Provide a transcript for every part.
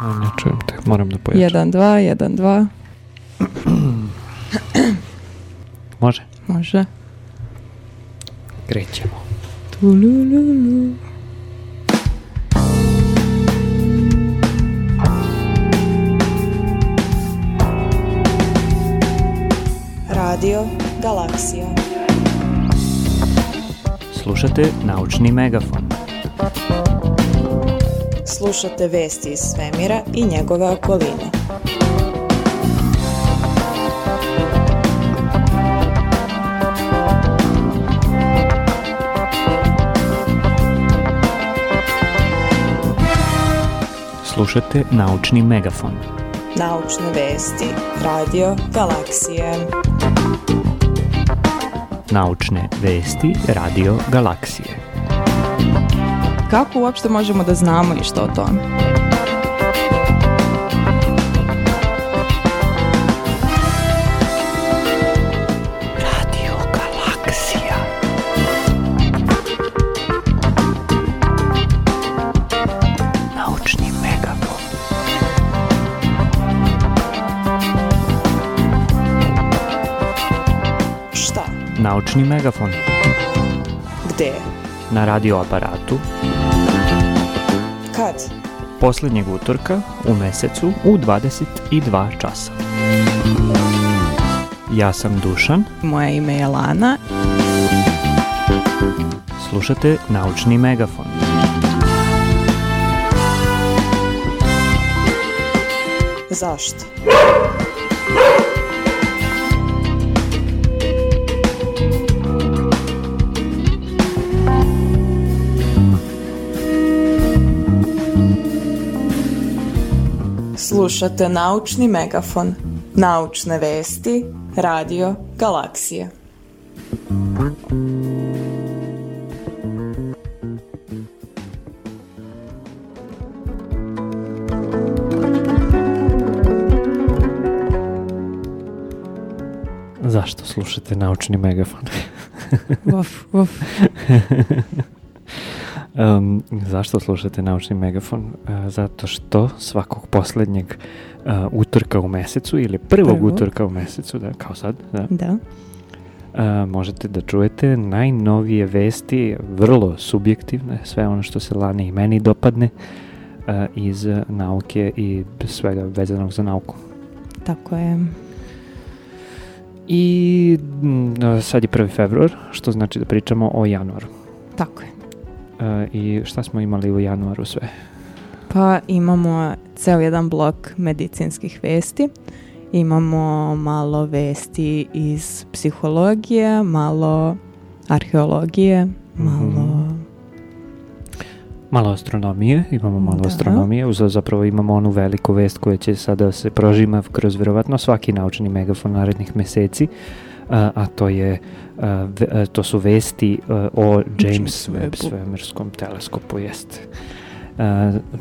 Ne, ne čujem te, moram da pojačam. 1, 2, 1, 2. Može? Može. Krećemo. Tulululu. Radio Galaksija. Slušate naučni megafon. Thank you. Slušate vesti iz svemira i njegove okoline. Slušate naučni megafon. Naučne vesti, radio, galaksije. Naučne vesti, radio, galaksije. Kako uopšte možemo da znamo i što o tome? Radio Galaksija. Naučni megafon. Šta? Naučni megafon. Gde? Na radioaparatu. aparatu poslednjeg utorka u mesecu u 22 časa. Ja sam Dušan. Moje ime je Lana. Slušate Naučni megafon. Zašto? Slušate naučni megafon. Naučne vesti Radio Galaksije. Zašto slušate naučni megafon? Vof, vof. Um, zašto slušate naučni megafon? Uh, zato što svakog poslednjeg uh, utorka u mesecu ili prvog Prvo. utorka u mesecu, da, kao sad, da, da. Uh, možete da čujete najnovije vesti, vrlo subjektivne, sve ono što se lani i meni dopadne uh, iz nauke i svega vezanog za nauku. Tako je. I sad je 1. februar, što znači da pričamo o januaru. Tako je. E, i šta smo imali u januaru sve? Pa imamo ceo jedan blok medicinskih vesti. Imamo malo vesti iz psihologije, malo arheologije, mhm. malo... Mm. Malo astronomije, imamo malo da. astronomije, uz zapravo imamo onu veliku vest koja će sada se prožima kroz verovatno svaki naučni megafon narednih meseci a to je to su vesti o James Webb svemirskom teleskopu jeste.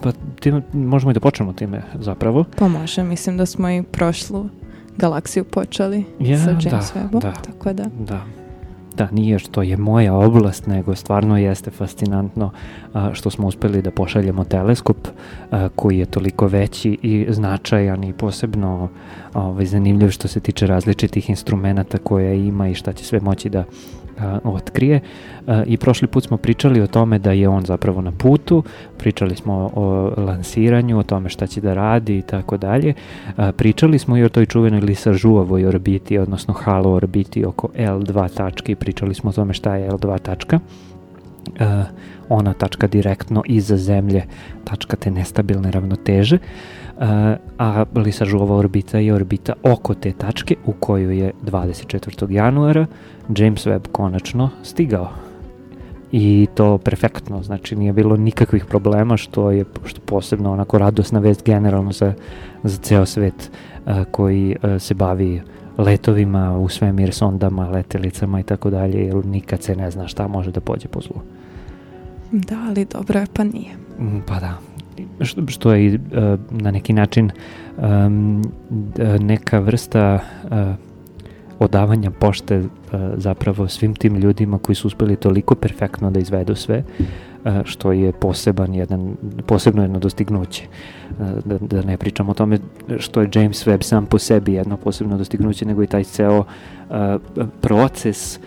pa tim, možemo i da počnemo time zapravo. Pa može, mislim da smo i prošlu galaksiju počeli ja, sa da, James da, Webbom, da, tako da. Da, da nije što je moja oblast, nego stvarno jeste fascinantno što smo uspeli da pošaljemo teleskop koji je toliko veći i značajan i posebno ovaj, zanimljiv što se tiče različitih instrumenta koje ima i šta će sve moći da a, da otkrije e, i prošli put smo pričali o tome da je on zapravo na putu, pričali smo o lansiranju, o tome šta će da radi i tako dalje. E, pričali smo i o toj čuvenoj lisažuvovoj orbiti, odnosno halo orbiti oko L2 tačke i pričali smo o tome šta je L2 tačka. E, ona tačka direktno iza zemlje, tačka te nestabilne ravnoteže. Uh, Eh, a Lisažova orbita je orbita oko te tačke u koju je 24. januara James Webb konačno stigao i to perfektno, znači nije bilo nikakvih problema što je što posebno onako radosna vest generalno za, za ceo svet a, eh, koji a, eh, se bavi letovima u svemir, sondama, letelicama i tako dalje, jer nikad se ne zna šta može da pođe po zlu. Da, ali dobro je, pa nije. Mm, pa da, što je e, na neki način neka vrsta e, odavanja pošte e, zapravo svim tim ljudima koji su uspeli toliko perfektno da izvedu sve što je poseban jedan, posebno jedno dostignuće. Da, da ne pričamo o tome što je James Webb sam po sebi jedno posebno dostignuće, nego i taj ceo proces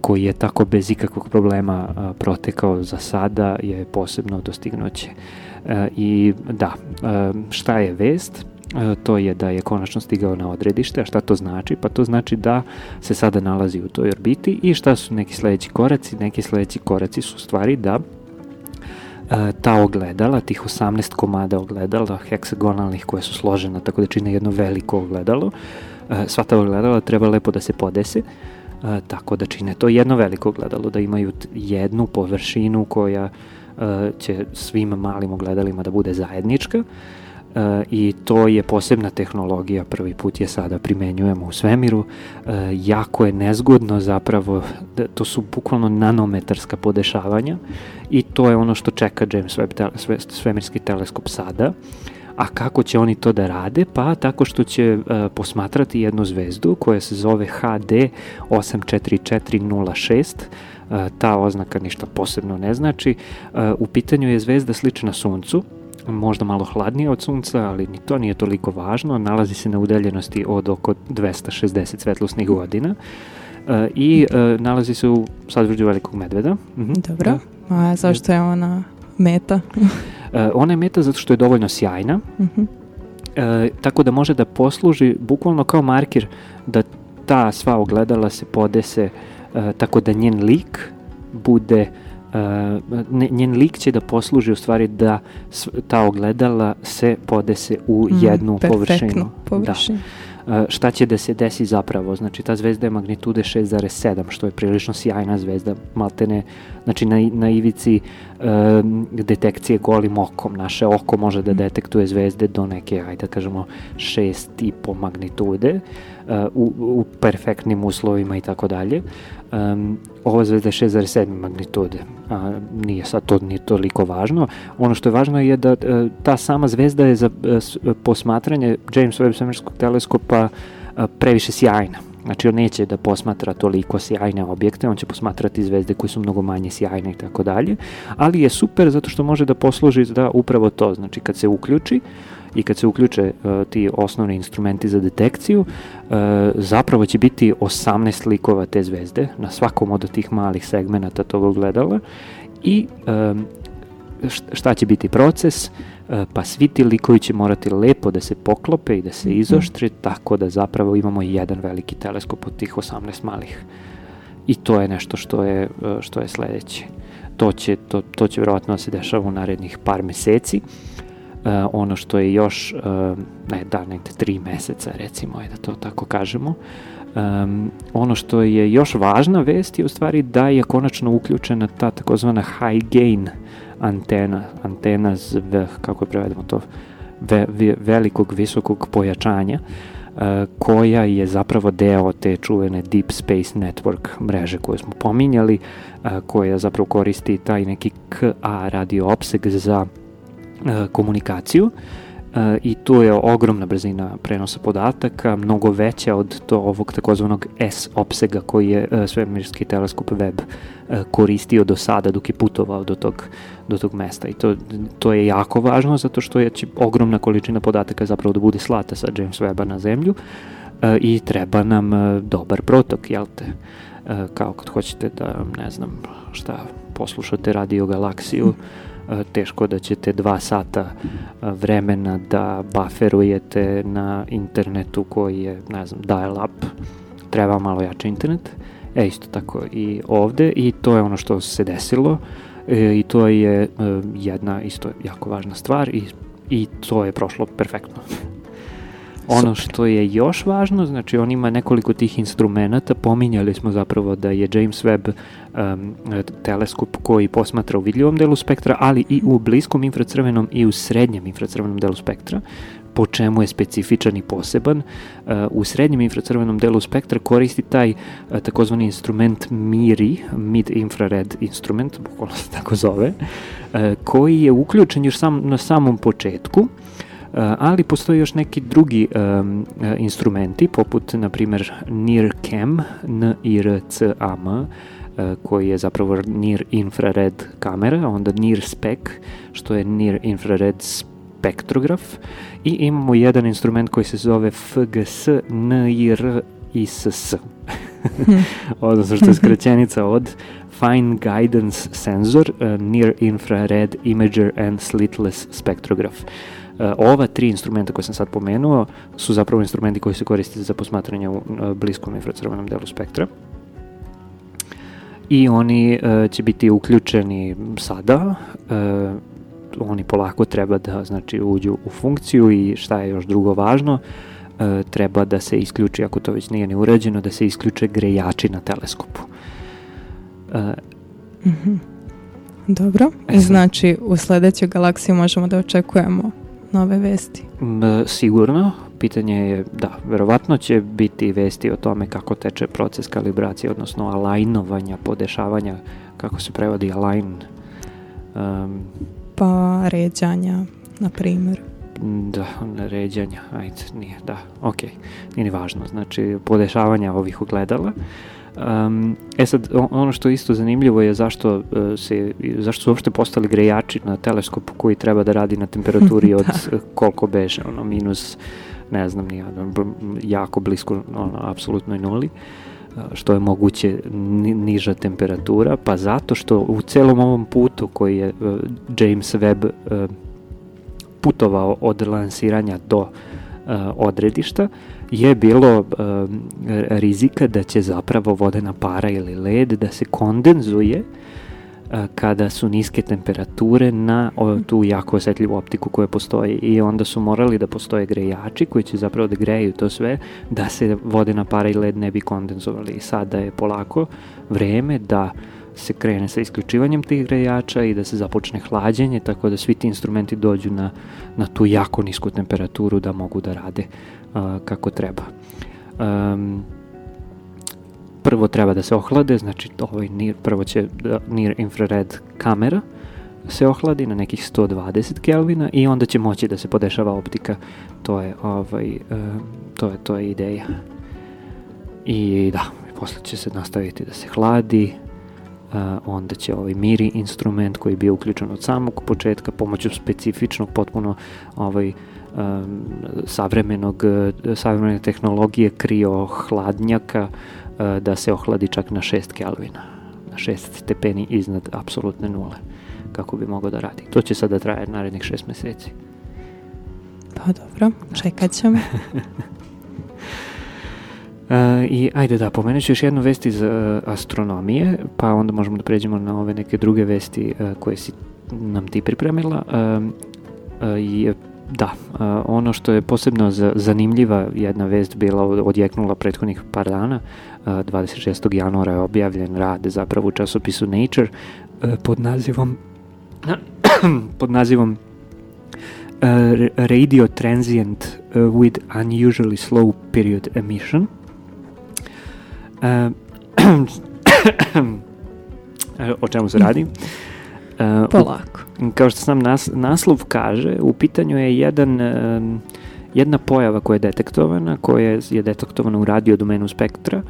koji je tako bez ikakvog problema protekao za sada je posebno dostignuće. Uh, E, I da, e, šta je vest? E, to je da je konačno stigao na odredište, a šta to znači? Pa to znači da se sada nalazi u toj orbiti i šta su neki sledeći koraci? Neki sledeći koraci su stvari da ta ogledala, tih 18 komada ogledala heksagonalnih koje su složena tako da čine jedno veliko ogledalo, sva ta ogledala treba lepo da se podese, tako da čine to jedno veliko ogledalo, da imaju jednu površinu koja će svim malim ogledalima da bude zajednička e, i to je posebna tehnologija, prvi put je sada primenjujemo u svemiru, e, jako je nezgodno zapravo, da, to su bukvalno nanometarska podešavanja i to je ono što čeka James Webb svemirski teleskop sada. A kako će oni to da rade? Pa tako što će uh, posmatrati jednu zvezdu koja se zove HD 84406 E, ta oznaka ništa posebno ne znači. E, u pitanju je zvezda slična suncu, možda malo hladnije od sunca, ali ni to nije toliko važno. Nalazi se na udaljenosti od oko 260 svetlosnih godina e, i nalazi se u sadvrđu velikog medveda. Mhm. Dobro, da. a zašto je ona meta? ona je meta zato što je dovoljno sjajna, mhm. tako da može da posluži bukvalno kao markir da ta sva ogledala se podese E, tako da njen lik bude e, njen lik će da posluži u stvari da ta ogledala se podese u mhm, jednu mm, površinu. površinu. Da. E, šta će da se desi zapravo? Znači ta zvezda je magnitude 6,7 što je prilično sjajna zvezda, maltene znači na, na ivici e, detekcije golim okom. Naše oko može da mm. detektuje zvezde do neke, ajde da kažemo, šest i po magnitude e, u, u perfektnim uslovima i tako dalje. ova zvezda je 6,7 magnitude, a, nije sad to ni toliko važno. Ono što je važno je da e, ta sama zvezda je za e, posmatranje James Webb svemirskog teleskopa previše sjajna Znači on neće da posmatra toliko sjajne objekte, on će posmatrati zvezde koje su mnogo manje sjajne i tako dalje, ali je super zato što može da posluži da upravo to, znači kad se uključi i kad se uključe uh, ti osnovni instrumenti za detekciju, uh, zapravo će biti 18 likova te zvezde na svakom od tih malih segmenata tog ogledala i um, šta će biti proces, E, pa svi ti likovi će morati lepo da se poklope i da se mhm. izoštre, tako da zapravo imamo jedan veliki teleskop od tih 18 malih. I to je nešto što je, e, što je sledeće. To će, to, to će verovatno da se dešava u narednih par meseci. Uh, ono što je još, uh, ne, da, negde tri meseca recimo, je da to tako kažemo, Um, ono što je još važna vest je u stvari da je konačno uključena ta takozvana high gain uh, antena, antena z, kako je prevedemo to, ve, velikog visokog pojačanja, e, koja je zapravo deo te čuvene Deep Space Network mreže koju smo pominjali, e, koja zapravo koristi taj neki KA radio opseg za e, komunikaciju i tu je ogromna brzina prenosa podataka, mnogo veća od to ovog takozvanog S opsega koji je svemirski teleskop web koristio do sada dok je putovao do tog do tog mesta i to, to je jako važno zato što je će znači, ogromna količina podataka zapravo da bude slata sa James Webba na zemlju e, i treba nam e, dobar protok, jel te? E, kao kad hoćete da, ne znam, šta, poslušate Radio Galaksiju, teško da ćete dva sata vremena da buferujete na internetu koji je, ne znam, dial up, treba malo jači internet, e isto tako i ovde i to je ono što se desilo. Uh, e, i to je e, jedna isto jako važna stvar i, i to je prošlo perfektno. Ono što je još važno, znači on ima nekoliko tih instrumenta, pominjali smo zapravo da je James Webb um, teleskop koji posmatra u vidljivom delu spektra, ali i u bliskom infracrvenom i u srednjem infracrvenom delu spektra, po čemu je specifičan i poseban. E, u srednjem infracrvenom delu spektra koristi taj e, takozvani instrument MIRI, mid infrared instrument, bukvalno se tako zove, e, koji je uključen još sam, na samom početku ali postoje još neki drugi um, instrumenti poput na primer, NIRCam, N I R C A M koji je zapravo Near infrared kamera, onda Near spec, što je Near infrared spec spektrograf i imamo jedan instrument koji se zove FGS NIR ISS. Odnosno što je skraćenica od Fine Guidance Sensor, uh, Near Infrared Imager and Slitless Spectrograph. Uh, ova tri instrumenta koje sam sad pomenuo su zapravo instrumenti koji se koriste za posmatranje u uh, bliskom infracrvenom delu spektra i oni uh, će biti uključeni sada uh, oni polako treba da znači, uđu u funkciju i šta je još drugo važno, e, treba da se isključi, ako to već nije ni urađeno, da se isključe grejači na teleskopu. E, mm -hmm. Dobro, e, znači u sledećoj galaksiji možemo da očekujemo nove vesti. M, sigurno, pitanje je, da, verovatno će biti vesti o tome kako teče proces kalibracije, odnosno alajnovanja, podešavanja, kako se prevodi align um, pa ređanja, na primjer. Mm, da, ređanja, ajde, nije, da, ok, nije ni važno, znači podešavanja ovih ogledala. Um, e sad, ono što je isto zanimljivo je zašto, uh, se, zašto su uopšte postali grejači na teleskopu koji treba da radi na temperaturi od da. koliko beže, ono, minus, ne znam, nije, jako blisko, ono, apsolutnoj nuli. Uh, što je moguće niža temperatura, pa zato što u celom ovom putu koji je e, James Webb e, putovao od lansiranja do e, odredišta, je bilo rizika da će zapravo vodena para ili led da se kondenzuje kada su niske temperature na tu jako osetljivu optiku koja postoji i onda su morali da postoje grejači koji će zapravo da greju to sve da se vode na para i led ne bi kondenzovali. i Sada je polako vreme da se krene sa isključivanjem tih grejača i da se započne hlađenje, tako da svi ti instrumenti dođu na, na tu jako nisku temperaturu da mogu da rade uh, kako treba. Um, prvo treba da se ohlade, znači ovaj NIR, prvo će da, NIR infrared kamera se ohladi na nekih 120 Kelvina i onda će moći da se podešava optika. To je ovaj e, to je to je ideja. I da, posle će se nastaviti da se hladi. E, onda će ovaj miri instrument koji je bio uključen od samog početka pomoću specifičnog potpuno ovaj e, savremenog savremene tehnologije krio hladnjaka uh, E, da se ohladi čak na 6 Kelvina, na 6 stepeni iznad apsolutne nule, kako bi mogao da radi. To će sada trajati narednih 6 meseci. Pa dobro, čekat ćemo. E, I ajde da, pomenut ću još jednu vest iz uh, astronomije, pa onda možemo da pređemo na ove neke druge vesti uh, koje si nam ti pripremila. je Da, a, ono što je posebno zanimljiva jedna vest bila odjeknula prethodnih par dana, a, 26. januara je objavljen rad zapravo u časopisu Nature a, pod nazivom pod nazivom Radio Transient with Unusually Slow Period Emission. o čemu se radi? Uh, Polako. U, kao što sam nas, naslov kaže, u pitanju je jedan... Um, jedna pojava koja je detektovana, koja je detektovana u radiodomenu spektra,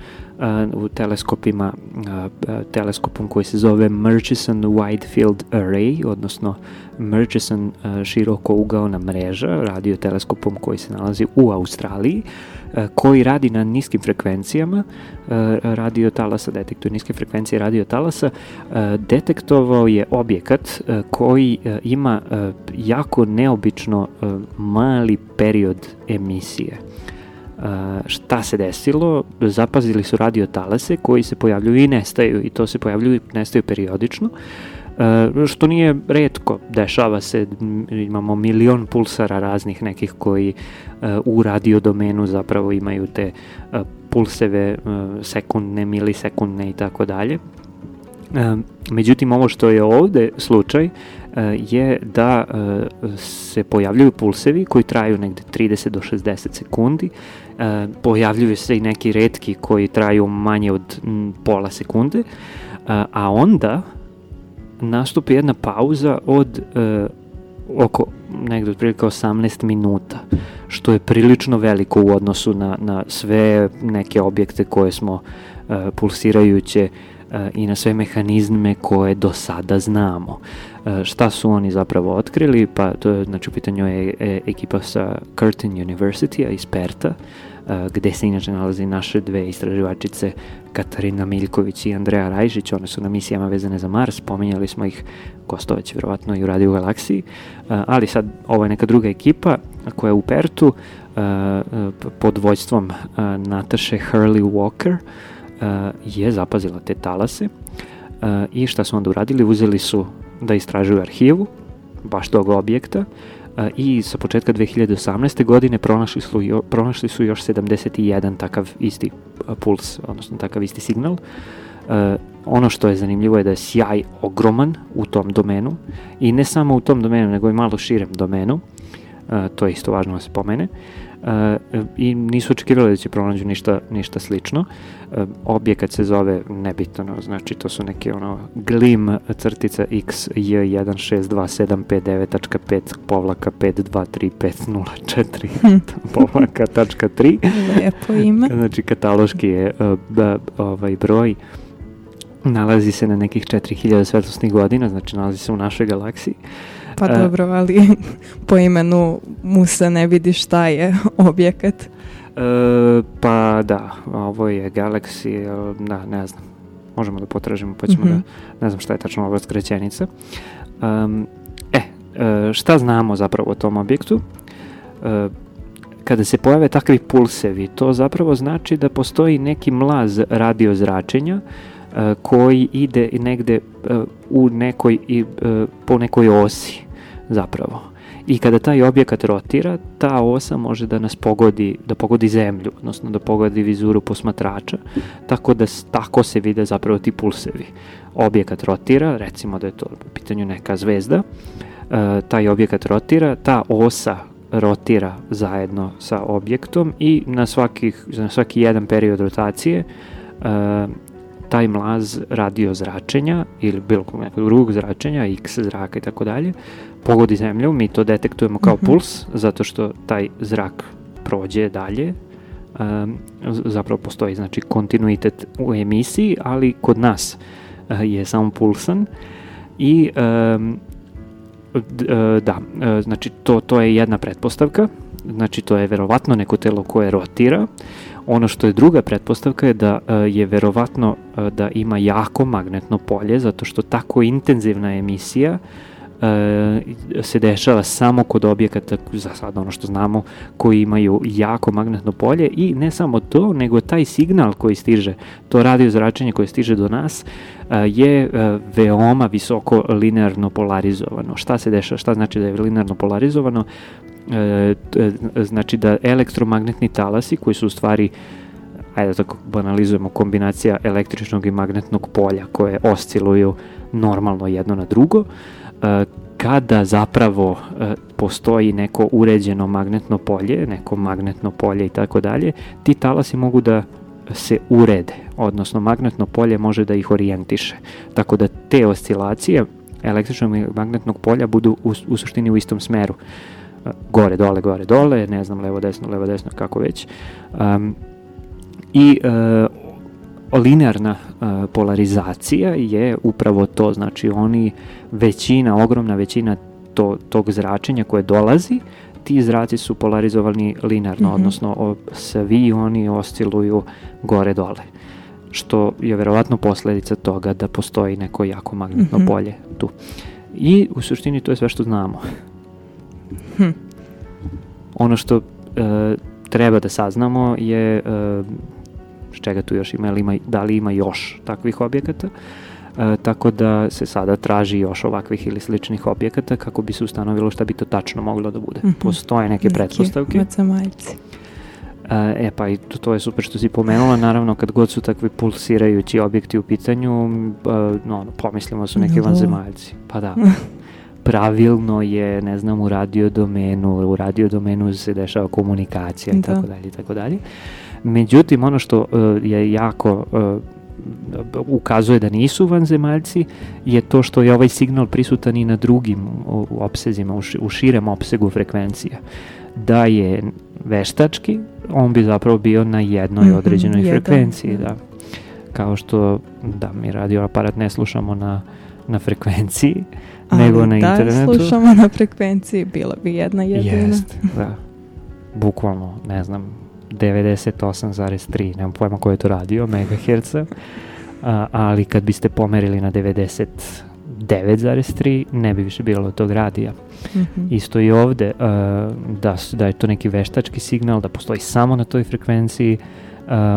u teleskopima, teleskopom koji se zove Murchison Widefield Array, odnosno Murchison široko ugaona mreža, radio teleskopom koji se nalazi u Australiji, koji radi na niskim frekvencijama, radio talasa, detektor niske frekvencije radio talasa, detektovao je objekat koji ima jako neobično mali period emisije šta se desilo, zapazili su radio talase koji se pojavljuju i nestaju i to se pojavljuju i nestaju periodično. Uh, što nije redko, dešava se, imamo milion pulsara raznih nekih koji uh, u radio domenu zapravo imaju te uh, pulseve sekundne, milisekundne i tako dalje. Međutim, ovo što je ovde slučaj je da se pojavljuju pulsevi koji traju negde 30 do 60 sekundi, e, pojavljuju se i neki redki koji traju manje od m, pola sekunde, e, a onda nastupi jedna pauza od e, oko negde otprilike 18 minuta, što je prilično veliko u odnosu na, na sve neke objekte koje smo uh, pulsirajuće E, i na sve mehanizme koje do sada znamo. E, šta su oni zapravo otkrili? Pa to je, znači, u pitanju je e, ekipa sa Curtin university iz Perta, gde se inače nalazi naše dve istraživačice Katarina Miljković i Andreja Rajžić, one su na misijama vezane za Mars, pominjali smo ih gostoveć vjerovatno i u Radio Galaksiji, ali sad ovo je neka druga ekipa koja je u Pertu pod vojstvom Nataše Hurley Walker, E, je zapazila te talase e, i šta su onda uradili? Uzeli su da istražuju arhivu baš tog objekta e, i sa početka 2018. godine pronašli su, pronašli su još 71 takav isti puls, odnosno takav isti signal. ono što je zanimljivo je da je sjaj ogroman u tom domenu i ne samo u tom domenu, nego i malo širem domenu. to je isto važno da se pomene. I nisu očekivali da će pronađu ništa, ništa slično. Eh, objekat se zove nebitno, znači to su neke ono glim crtica xj162759.5 povlaka 523504 povlaka tačka 3. Lepo ime. Znači kataloški je eh, b, ovaj broj nalazi se na nekih 4000 svetlosnih godina, znači nalazi se u našoj galaksiji. Pa eh, dobro, ali po imenu Musa ne vidi šta je objekat. E, pa da, ovo je Galaxy, da, ne znam. Možemo da potražimo, pa ćemo mm -hmm. da, mhm. ne znam šta je tačno ova skrećenica. Um, e, šta znamo zapravo o tom objektu? E, kada se pojave takvi pulsevi, to zapravo znači da postoji neki mlaz radio zračenja e, koji ide negde e, u nekoj, i, e, po nekoj osi zapravo i kada taj objekat rotira, ta osa može da nas pogodi, da pogodi zemlju, odnosno da pogodi vizuru posmatrača, tako da tako se vide zapravo ti pulsevi. Objekat rotira, recimo da je to u pitanju neka zvezda, e, taj objekat rotira, ta osa rotira zajedno sa objektom i na, svakih, na svaki jedan period rotacije e, taj mlaz radio zračenja ili bilo kog drugog zračenja, x zraka i tako dalje, pogodi zemlju, mi to detektujemo kao mm -hmm. puls, zato što taj zrak prođe dalje, um, zapravo postoji znači kontinuitet u emisiji, ali kod nas uh, je samo pulsan i um, da, eh, znači to, to je jedna pretpostavka, znači to je verovatno neko telo koje rotira. Ono što je druga pretpostavka je da je verovatno da ima jako magnetno polje, zato što tako intenzivna emisija uh, E, se dešava samo kod objekata, za sad ono što znamo, koji imaju jako magnetno polje i ne samo to, nego taj signal koji stiže, to radio zračenje koje stiže do nas, e, je e, veoma visoko linearno polarizovano. Šta se dešava? Šta znači da je linearno polarizovano? Znači da elektromagnetni talasi koji su u stvari ajde da tako banalizujemo, kombinacija električnog i magnetnog polja koje osciluju normalno jedno na drugo, uh, E, kada zapravo e, postoji neko uređeno magnetno polje, neko magnetno polje i tako dalje, ti talasi mogu da se urede, odnosno magnetno polje može da ih orijentiše. Tako da te oscilacije električnog i magnetnog polja budu u, u suštini u istom smeru. E, gore, dole, gore, dole, ne znam, levo, desno, levo, desno, kako već. Um, I linearna e, polarizacija je upravo to, znači oni većina, ogromna većina to, tog zračenja koje dolazi, ti zraci su polarizovani linearno, mm -hmm. odnosno svi oni osciluju gore-dole što je verovatno posledica toga da postoji neko jako magnetno mm -hmm. polje tu. I u suštini to je sve što znamo. Hm. Ono što e, treba da saznamo je e, čega tu još ima, ima, da li ima još takvih objekata. E, tako da se sada traži još ovakvih ili sličnih objekata kako bi se ustanovilo šta bi to tačno moglo da bude. Mm -hmm. Postoje neke pretpostavke. Macamaljci. E, e pa i to to je super što si pomenula, naravno kad god su takvi pulsirajući objekti u pitanju, e, no, pomislimo su neki da. vanzemaljci. Pa da, pravilno je, ne znam, u radiodomenu, u radiodomenu se dešava komunikacija i da. tako dalje i tako dalje. Međutim, ono što e, je jako e, ukazuje da nisu vanzemaljci je to što je ovaj signal prisutan i na drugim opsezima, u širem opsegu frekvencija. Da je veštački, on bi zapravo bio na jednoj mm -hmm, određenoj jedan. frekvenciji, da. da. Kao što, da, mi radio aparat ne slušamo na, na frekvenciji, Ali nego na da internetu. slušamo na frekvenciji, bila bi jedna jedina. Jest, da. Bukvalno, ne znam, 98,3, nemam pojma ko je to radio, megaherca, ali kad biste pomerili na 99,3 ne bi više bilo tog radija. Mm -hmm. Isto i ovde, da, da je to neki veštački signal, da postoji samo na toj frekvenciji,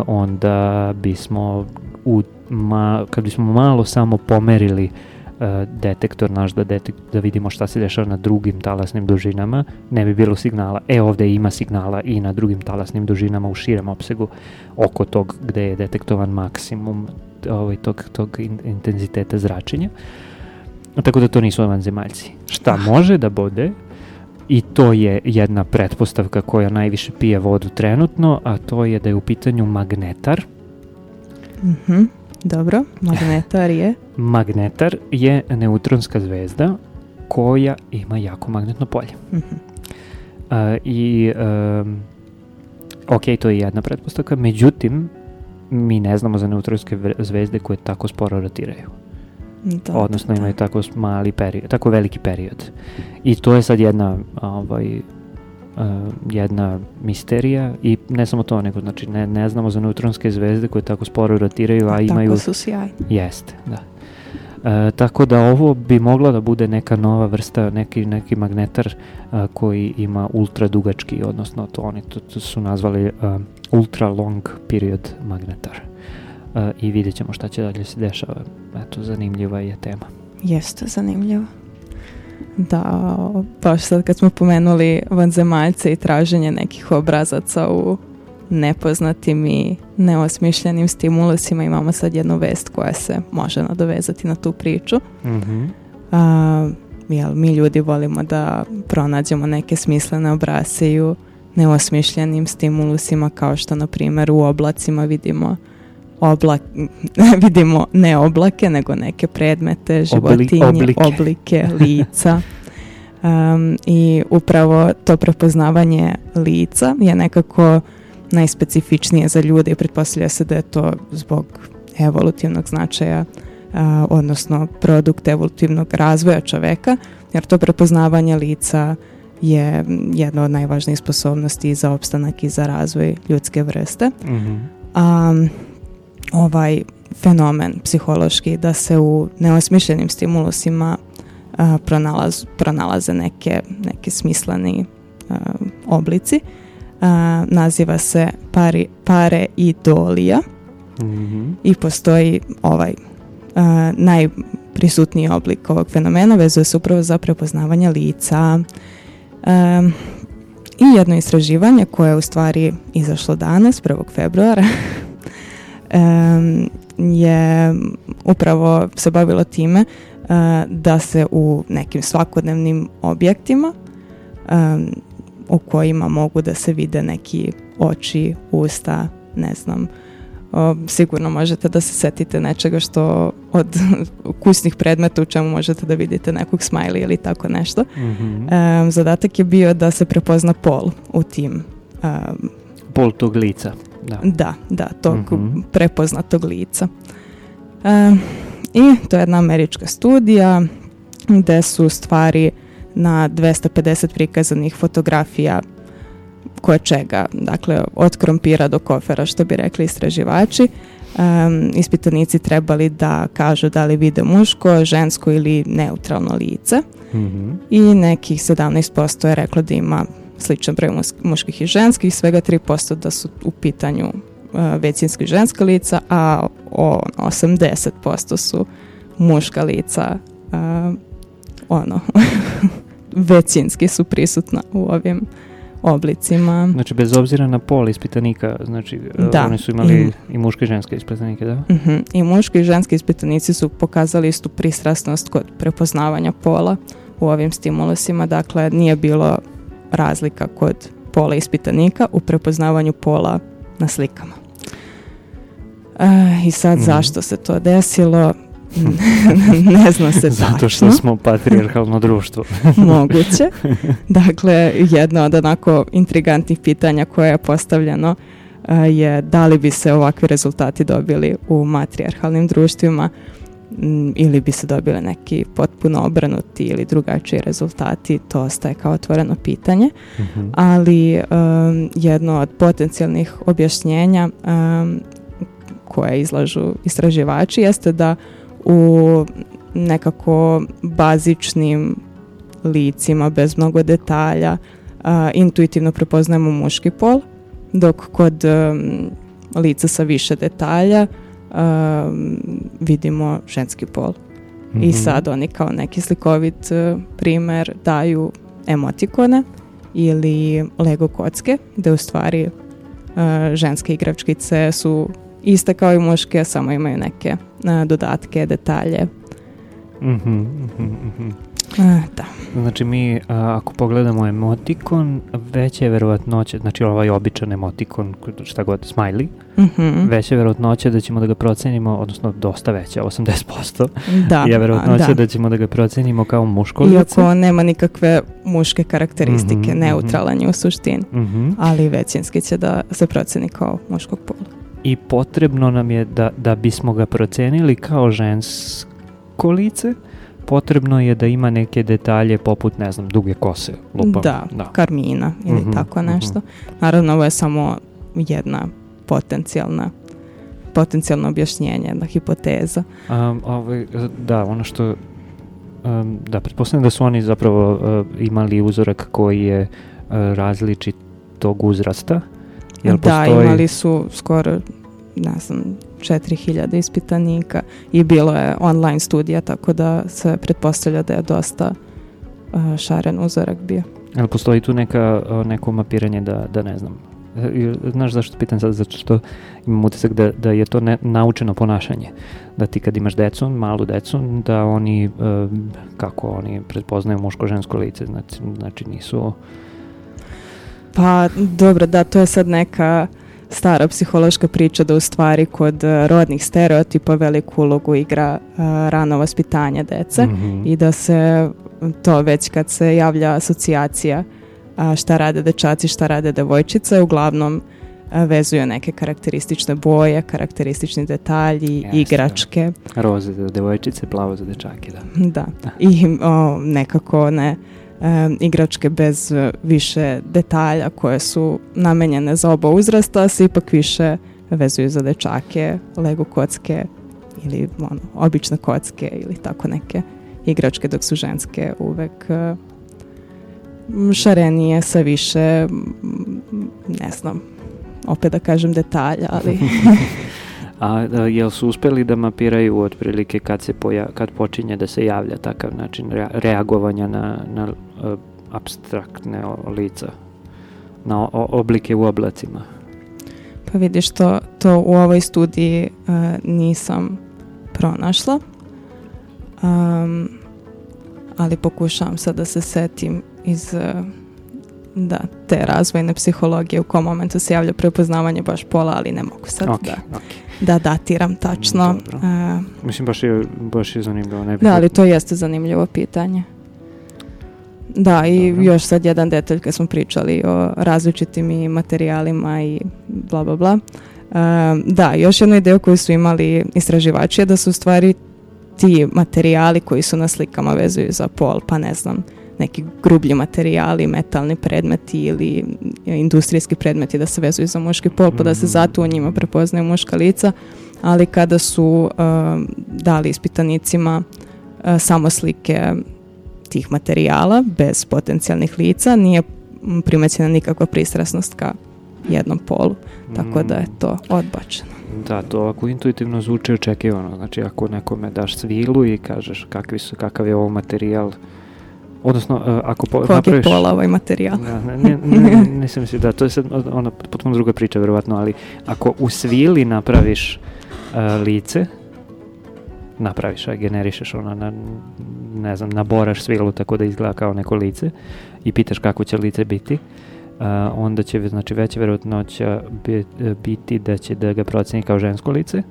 onda bismo u, ma, kad bismo malo samo pomerili uh, E, detektor naš da, detek, da vidimo šta se dešava na drugim talasnim dužinama, ne bi bilo signala. E, ovde ima signala i na drugim talasnim dužinama u širem opsegu oko tog gde je detektovan maksimum ovaj, tog, tog intenziteta zračenja. Tako da to nisu vanzemaljci. Šta ah. može da bode, i to je jedna pretpostavka koja najviše pije vodu trenutno, a to je da je u pitanju magnetar, mm Dobro, magnetar je? magnetar je neutronska zvezda koja ima jako magnetno polje. Mm -hmm. uh, I, um, ok, to je jedna pretpostavka, međutim, mi ne znamo za neutronske zvezde koje tako sporo rotiraju. Da, Odnosno da, da. imaju tako mali period, tako veliki period. I to je sad jedna ovaj, uh, jedna misterija i ne samo to, nego znači ne, ne znamo za neutronske zvezde koje tako sporo rotiraju, a, a imaju... Tako su sjaj. Jeste, da. E, tako da ovo bi mogla da bude neka nova vrsta, neki, neki magnetar a, e, koji ima ultra dugački, odnosno to oni to, to su nazvali a, e, ultra long period magnetar. A, e, I vidjet ćemo šta će dalje se dešava. Eto, zanimljiva je tema. Jeste zanimljiva da baš sad kad smo pomenuli vanzemaljce i traženje nekih obrazaca u nepoznatim i neosmišljenim stimulusima imamo sad jednu vest koja se može nadovezati na tu priču. Mm -hmm. A, jel, mi ljudi volimo da pronađemo neke smislene obrase i u neosmišljenim stimulusima kao što na primer u oblacima vidimo oblak, vidimo ne oblake, nego neke predmete, životinje, Obli, oblike. oblike, lica. Um, I upravo to prepoznavanje lica je nekako najspecifičnije za ljude i pretpostavlja se da je to zbog evolutivnog značaja uh, odnosno produkt evolutivnog razvoja čoveka, jer to prepoznavanje lica je jedna od najvažnijih sposobnosti za opstanak i za razvoj ljudske vrste. Mm -hmm. um, ovaj fenomen psihološki da se u neosmišljenim stimulusima a, pronalaz, pronalaze neke, neke smisleni a, oblici. A, naziva se pari, pare i dolija mm -hmm. i postoji ovaj najprisutniji oblik ovog fenomena vezuje se upravo za prepoznavanje lica i jedno istraživanje koje je u stvari izašlo danas, 1. februara je upravo se bavilo time eh, da se u nekim svakodnevnim objektima u kojima mogu da se vide neki oči, usta, ne znam, o, sigurno možete da se setite nečega što od kućnih predmeta u čemu možete da vidite nekog smajli ili tako nešto. Mm -hmm. e, zadatak je bio da se prepozna pol u tim. E, pol tog lica. Da, da, da tog mm -hmm. prepoznatog lica. E, I to je jedna američka studija gde su stvari na 250 prikazanih fotografija koje čega, dakle od krompira do kofera što bi rekli istraživači, um, ispitanici trebali da kažu da li vide muško, žensko ili neutralno lice mm -hmm. i nekih 17% je reklo da ima sličan broj muških i ženskih, svega 3% da su u pitanju e, većinski ženska lica, a ono, 80% su muška lica uh, ono većinski su prisutna u ovim oblicima. Znači, bez obzira na pol ispitanika, znači, e, da. oni su imali mm. i muške i ženske ispitanike, da? Mm -hmm. I muški i ženski ispitanici su pokazali istu pristrasnost kod prepoznavanja pola u ovim stimulusima, dakle, nije bilo razlika kod pola ispitanika u prepoznavanju pola na slikama. E, I sad mm. zašto se to desilo? ne zna se Zato što smo patrijarhalno društvo. Moguće. Dakle, jedno od onako intrigantnih pitanja koje je postavljeno eh, je da li bi se ovakvi rezultati dobili u matrijarhalnim društvima ili bi se dobili neki potpuno obrnuti ili drugačiji rezultati, to ostaje kao otvoreno pitanje. Mm -hmm. Ali um, jedno od potencijalnih objašnjenja um, koje izlažu istraživači jeste da u nekako bazičnim licima bez mnogo detalja uh, intuitivno prepoznajemo muški pol, dok kod um, lica sa više detalja um, vidimo ženski pol. Mm -hmm. I mhm. sad oni kao neki slikovit uh, primer daju emotikone ili Lego kocke, gde u stvari uh, ženske igračkice su iste kao i muške, samo imaju neke uh, dodatke, detalje. Mhm, mm mm mhm. mhm. E, da. da. Znači mi, a, ako pogledamo emotikon, veća je verovatnoća, znači ovaj običan emotikon, šta god, smiley, mm -hmm. veća je verovatnoća da ćemo da ga procenimo, odnosno dosta veća, 80%, da, je verovatnoća da. da ćemo da ga procenimo kao muško lice. Iako nema nikakve muške karakteristike, mm -hmm, neutralan je u suštini, mm -hmm. ali većinski će da se proceni kao muškog pola. I potrebno nam je da, da bismo ga procenili kao žensko lice, potrebno je da ima neke detalje poput, ne znam, duge kose. lupa. Da, da, karmina ili mm -hmm, tako mhm. nešto. Mm -hmm. Naravno, ovo je samo jedna potencijalna potencijalno objašnjenje, jedna hipoteza. Um, ovaj, da, ono što um, da, pretpostavljam da su oni zapravo uh, imali uzorak koji je uh, različit tog uzrasta. Jel da, postoji... imali su skoro ne znam, 4000 ispitanika i bilo je online studija, tako da se pretpostavlja da je dosta uh, šaren uzorak bio. Ali postoji tu neka, neko mapiranje da, da ne znam, e, znaš zašto pitan sad, zato što imam utisak da, da je to ne, naučeno ponašanje, da ti kad imaš decu, malu decu, da oni, um, kako oni prepoznaju muško-žensko lice, znači, znači nisu... Pa dobro, da, to je sad neka uh, stara psihološka priča da u stvari kod e, rodnih stereotipa veliku ulogu igra e, rano vaspitanje dece mm -hmm. i da se to već kad se javlja asocijacija šta rade dečaci, šta rade devojčice, uglavnom e, vezuju neke karakteristične boje, karakteristični detalji, Jeste. igračke. Roze za devojčice, plavo za dečake, da. Da, i o, nekako ne e, igračke bez e, više detalja koje su namenjene za oba uzrasta, a se ipak više vezuju za dečake, lego kocke ili ono, obične kocke ili tako neke igračke dok su ženske uvek e, šarenije sa više ne znam opet da kažem detalja ali a, a e, jel su uspeli da mapiraju otprilike kad, se poja, kad počinje da se javlja takav način reagovanja na, na e, abstraktne lica, na o, oblike u oblacima? Pa vidiš to, to u ovoj studiji uh, nisam pronašla, um, ali pokušavam sad da se setim iz da, te razvojne psihologije u kom momentu se javlja prepoznavanje baš pola, ali ne mogu sad okay, da. Okay da datiram tačno. Mm, e, Mislim, baš je, baš je zanimljivo. Ne da, ali to jeste zanimljivo pitanje. Da, i Dobro. još sad jedan detalj kad smo pričali o različitim i materijalima i bla, bla, bla. E, da, još jedna ideja koju su imali istraživači je da su u stvari ti materijali koji su na slikama vezuju za pol, pa ne znam, neki grublji materijali, metalni predmeti ili e, industrijski predmeti da se vezuju za muški pol, pa da se mhm. zato u njima prepoznaju muška lica, ali kada su uh, dali ispitanicima uh, samo slike tih materijala bez potencijalnih lica, nije primećena nikakva pristrasnost ka jednom polu, tako da je mhm. to odbačeno. Da, to ovako intuitivno zvuči očekivano, znači ako nekome daš svilu i kažeš kakvi su, kakav je ovo materijal, Odnosno, e, ako po, napraviš... Kog je pola ovaj materijal? Da, ne, ne, ne, ne, ne da, to je sad ona potpuno druga priča, verovatno, ali ako u svili napraviš e, lice, napraviš, a generišeš ona, na, ne znam, naboraš svilu tako da izgleda kao neko lice i pitaš kako će lice biti, a, e, onda će znači, veća verovatnoća biti da će da ga proceni kao žensko lice,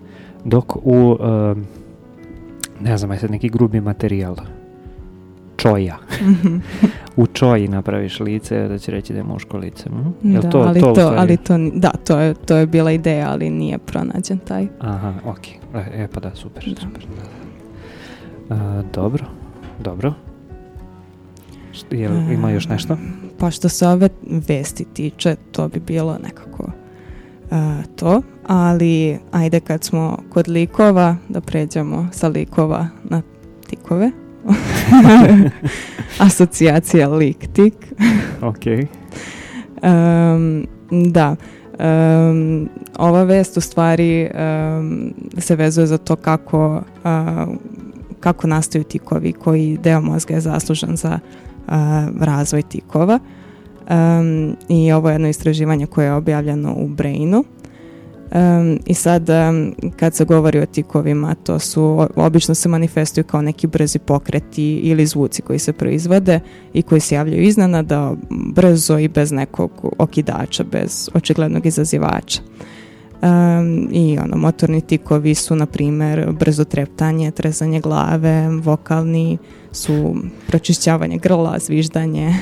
dok u, a, ne znam, aj sad neki grubi materijal, čoja. Mhm. u čoji napraviš lice, da će reći da je muško lice. Hm? Jel da, to, ali, to, to ali to, da, to je, to je bila ideja, ali nije pronađen taj. Aha, ok. E, e pa da, super, da. super. Da, da. A, dobro, dobro. Jel ima još nešto? Pa što se ove vesti tiče, to bi bilo nekako uh, to, ali ajde kad smo kod likova, da pređemo sa likova na tikove. asocijacija liktik. tik. ok. Um, da. Um, ova vest u stvari um, se vezuje za to kako, uh, kako nastaju tikovi, koji deo mozga je zaslužan za uh, razvoj tikova. Um, I ovo je jedno istraživanje koje je objavljeno u Brainu. Um, I sad um, kad se govori o tikovima, to su obično se manifestuju kao neki brzi pokreti ili zvuci koji se proizvode i koji se javljaju iznenada da brzo i bez nekog okidača, bez očiglednog izazivača. Um, I ono, motorni tikovi su, na primjer, brzo treptanje, trezanje glave, vokalni su pročišćavanje grla, zviždanje.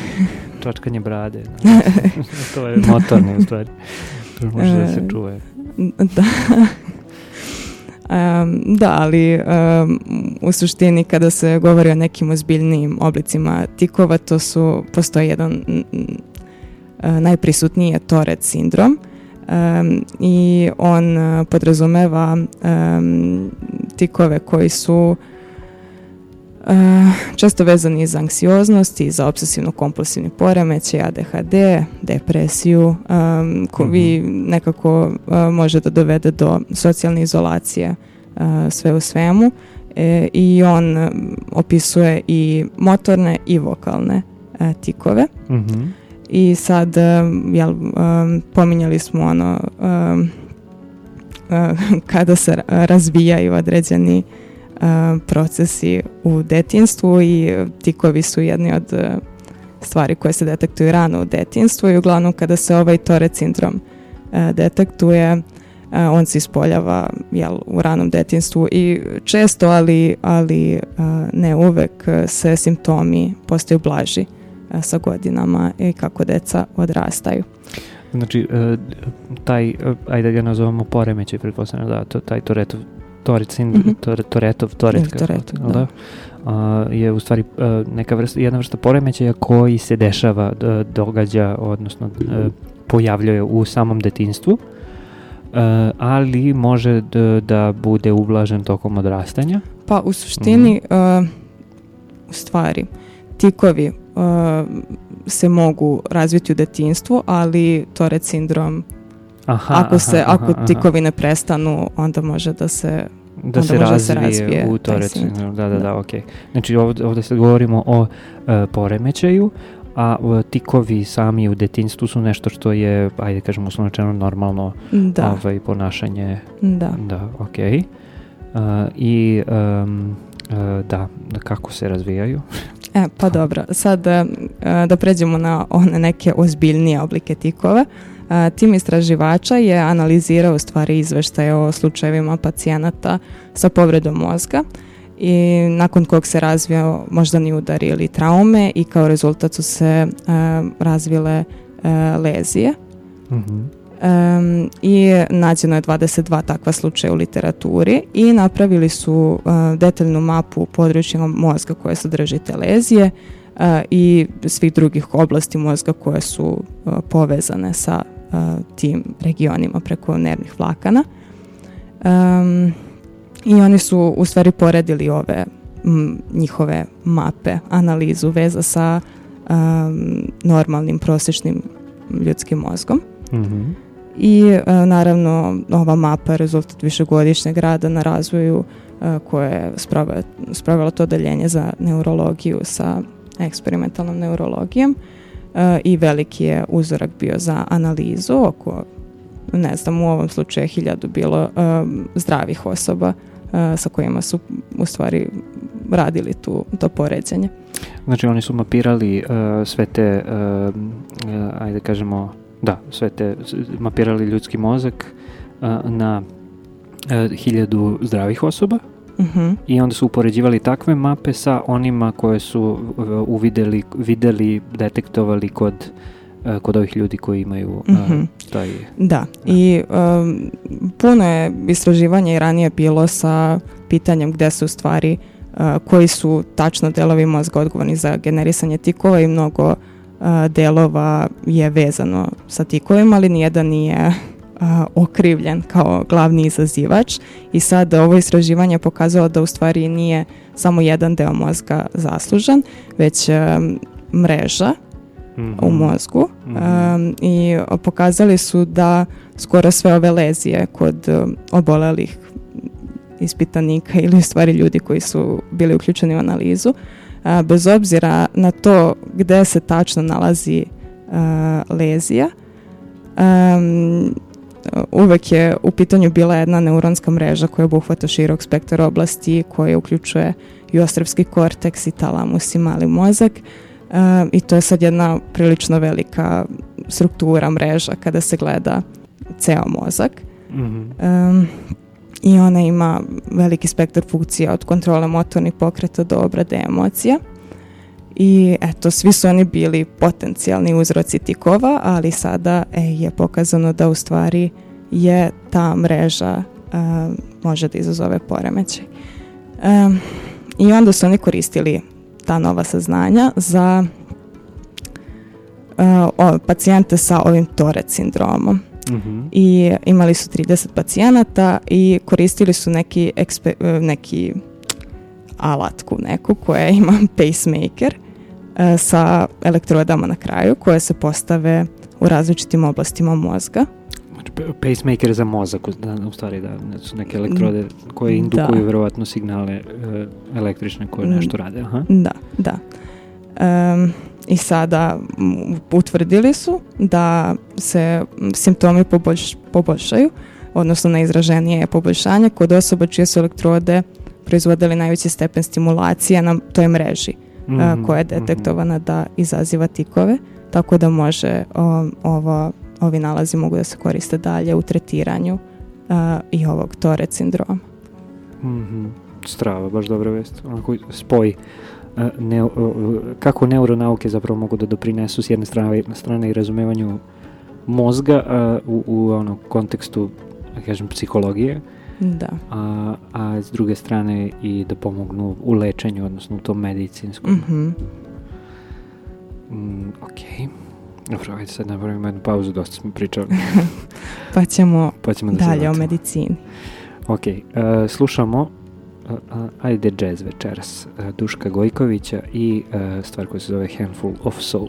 Čačkanje brade. Da. to je motorni u stvari. To može da se čuje. Da. Um, da, ali um, u suštini kada se govori o nekim ozbiljnijim oblicima tikova, to su, postoji jedan najprisutniji je Toret sindrom um, i on podrazumeva um, tikove koji su uh, Eh, često vezani za anksioznost i za obsesivno-kompulsivni poremeć, ADHD, depresiju, um, koji mm-hmm. nekako uh, može da dovede do socijalne izolacije uh, sve u svemu. E, I on opisuje i motorne i vokalne uh, tikove. Mm-hmm. I sad, jel, um, pominjali smo ono um, kada se razvijaju određeni E, procesi u detinstvu i tikovi su jedni od e, stvari koje se detektuju rano u detinstvu i uglavnom kada se ovaj Toret sindrom e, detektuje, on se ispoljava jel, u ranom detinstvu i često, ali, ali ne uvek, se simptomi postaju blaži sa godinama i kako deca odrastaju. Znači, taj, ajde ga nazovemo poremećaj, pretpostavljam da, to, taj Toretov Toret sindrom, mhm. mm -hmm. Toretov, Toret, kako, da. da a, je u stvari a, e, neka vrsta, jedna vrsta poremećaja koji se dešava, događa, odnosno a, e, pojavljuje u samom detinstvu, a, e, ali može da, da bude ublažen tokom odrastanja. Pa u suštini, mm -hmm. u stvari, tikovi se mogu razviti u detinstvu, ali Toret sindrom Aha, ako se, aha, ako aha, tikovine prestanu, onda može da se da onda se može razvije, da se razvije u to recimo. Da, da, da, da, okej. Okay. Znači ovde, ovde sad govorimo o e, poremećaju, a tikovi sami u detinjstvu su nešto što je, ajde da kažemo uslovno normalno da. ovaj, ponašanje. Da. Da, okej. Okay. E, uh, I um, uh, da, kako se razvijaju? E, pa dobro, sad uh, da pređemo na one neke ozbiljnije oblike tikova. Uh, tim istraživača je analizirao stvari izveštaje o slučajevima pacijenata sa povredom mozga i nakon kog se razvio moždani udar ili traume i kao rezultat su se a, razvile a, lezije. Mm -hmm. Um, i nađeno je 22 takva slučaja u literaturi i napravili su uh, detaljnu mapu područja mozga koje sadrži te lezije uh, i svih drugih oblasti mozga koje su uh, povezane sa tim regionima preko nervnih vlakana. Um, I oni su u stvari poredili ove m, njihove mape, analizu veza sa um, normalnim, prosečnim ljudskim mozgom. Mm -hmm. I uh, naravno ova mapa je rezultat višegodišnjeg rada na razvoju uh, koje je spravilo to odeljenje za neurologiju sa eksperimentalnom neurologijom i veliki je uzorak bio za analizu oko ne znam, u ovom slučaju je hiljadu bilo um, zdravih osoba e, sa kojima su u stvari radili tu, to poređenje. Znači oni su mapirali uh, sve te, uh, ajde da kažemo, da, sve te, mapirali ljudski mozak na hiljadu zdravih osoba -huh. I onda su upoređivali takve mape sa onima koje su eh, uvideli, videli, detektovali kod eh, kod ovih ljudi koji imaju mm -hmm. taj... Da, da. i um, puno je istraživanja i ranije bilo sa pitanjem gde su stvari, uh, koji su tačno delovi mozga odgovorni za generisanje tikova i mnogo uh, delova je vezano sa tikovima, ali nijedan nije a, okrivljen kao glavni izazivač i sad ovo istraživanje pokazalo da u stvari nije samo jedan deo mozga zaslužan, već a, e, mreža u mhm. mozgu um, i pokazali su da skoro sve ove lezije kod e, obolelih ispitanika ili u stvari ljudi koji su bili uključeni u analizu uh, bez obzira na to gde se tačno nalazi uh, lezija um, uvek je u pitanju bila jedna neuronska mreža koja obuhvata širok spektar oblasti koja uključuje i ostrevski korteks i talamus i mali mozak e, i to je sad jedna prilično velika struktura mreža kada se gleda ceo mozak. Mm -hmm. e, I ona ima veliki spektar funkcija od kontrole motornih pokreta do obrade emocija i eto, svi su oni bili potencijalni uzroci tikova, ali sada e, je pokazano da u stvari je ta mreža e, može da izazove poremećaj. E, I onda su oni koristili ta nova saznanja za e, o, pacijente sa ovim Toret sindromom. Mm -hmm. I imali su 30 pacijenata i koristili su neki, e, neki alatku neku koja ima pacemaker E, sa elektrodama na kraju koje se postave u različitim oblastima mozga. Znači, pacemaker za mozak, da, u stvari da, da, su neke elektrode koje da. indukuju da. verovatno signale e, električne koje mm. nešto rade. Aha. Da, da. Um, I sada utvrdili su da se simptomi poboljš, poboljšaju, odnosno najizraženije je poboljšanje kod osoba čije su elektrode proizvodili najveći stepen stimulacije na toj mreži mm -hmm. koja je mm-hmm. detektovana da izaziva tikove, tako da može um, ova, ovi nalazi mogu da se koriste dalje u tretiranju uh, i ovog Toret sindroma. Mm -hmm. Strava, baš dobra vest. Onako spoji uh, ne, kako neuronauke zapravo mogu da doprinesu s jedne strane, strane i razumevanju mozga u, u ono, kontekstu da kažem, psihologije, da. A, a s druge strane i da pomognu u lečenju, odnosno u tom medicinskom. Mhm. Mm -hmm. mm, ok. Dobro, ajde sad napravimo jednu pauzu, dosta smo pričali. pa ćemo, pa ćemo da dalje o medicini. Ok, uh, e, slušamo uh, ajde jazz večeras uh, Duška Gojkovića i uh, stvar koja se zove Handful of Soul.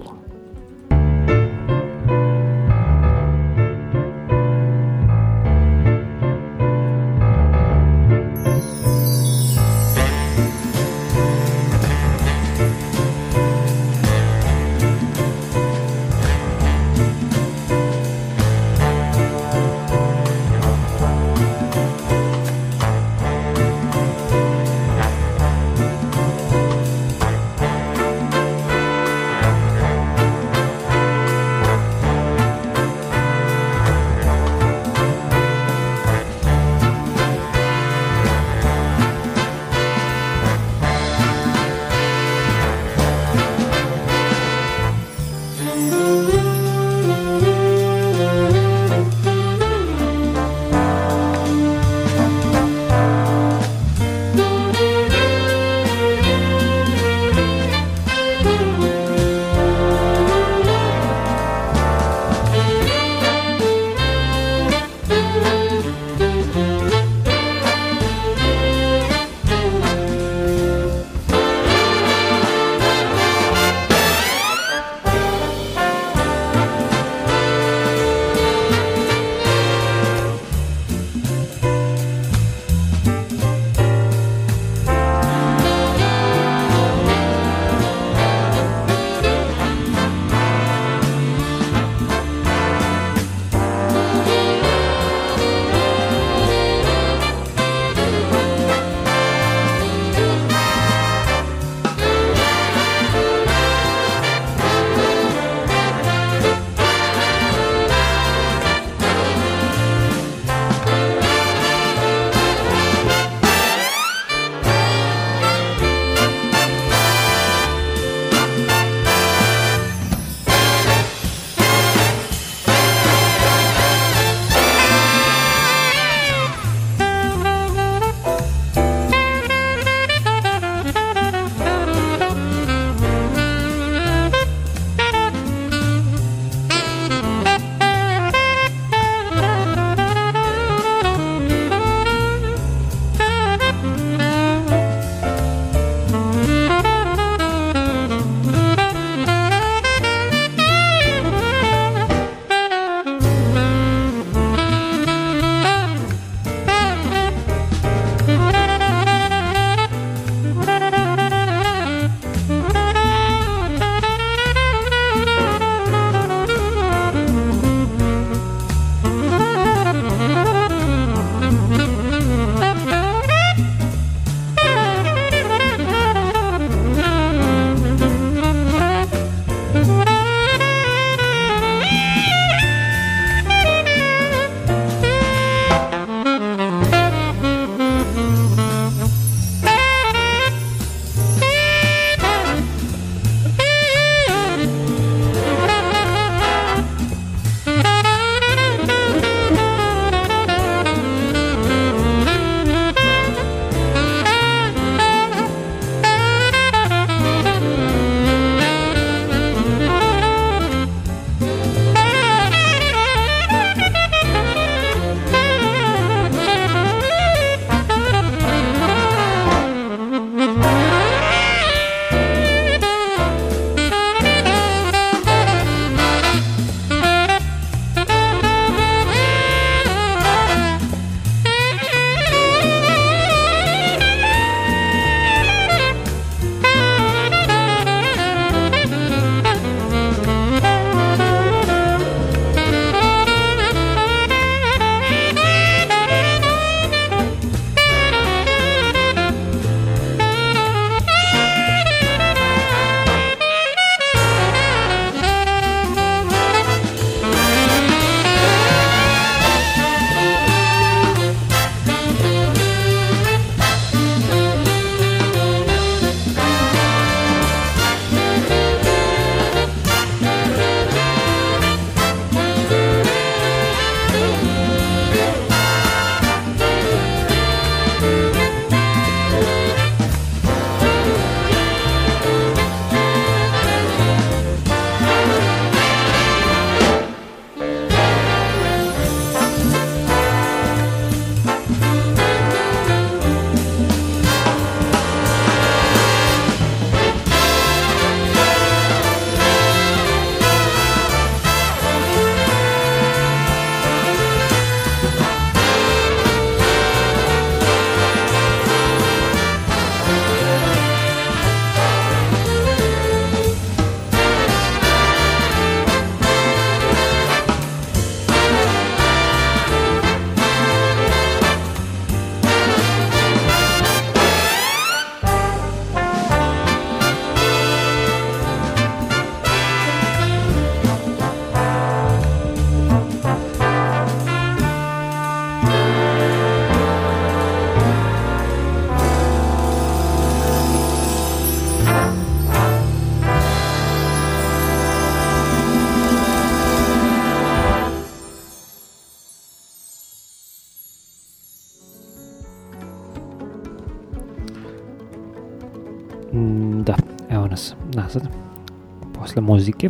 muzike.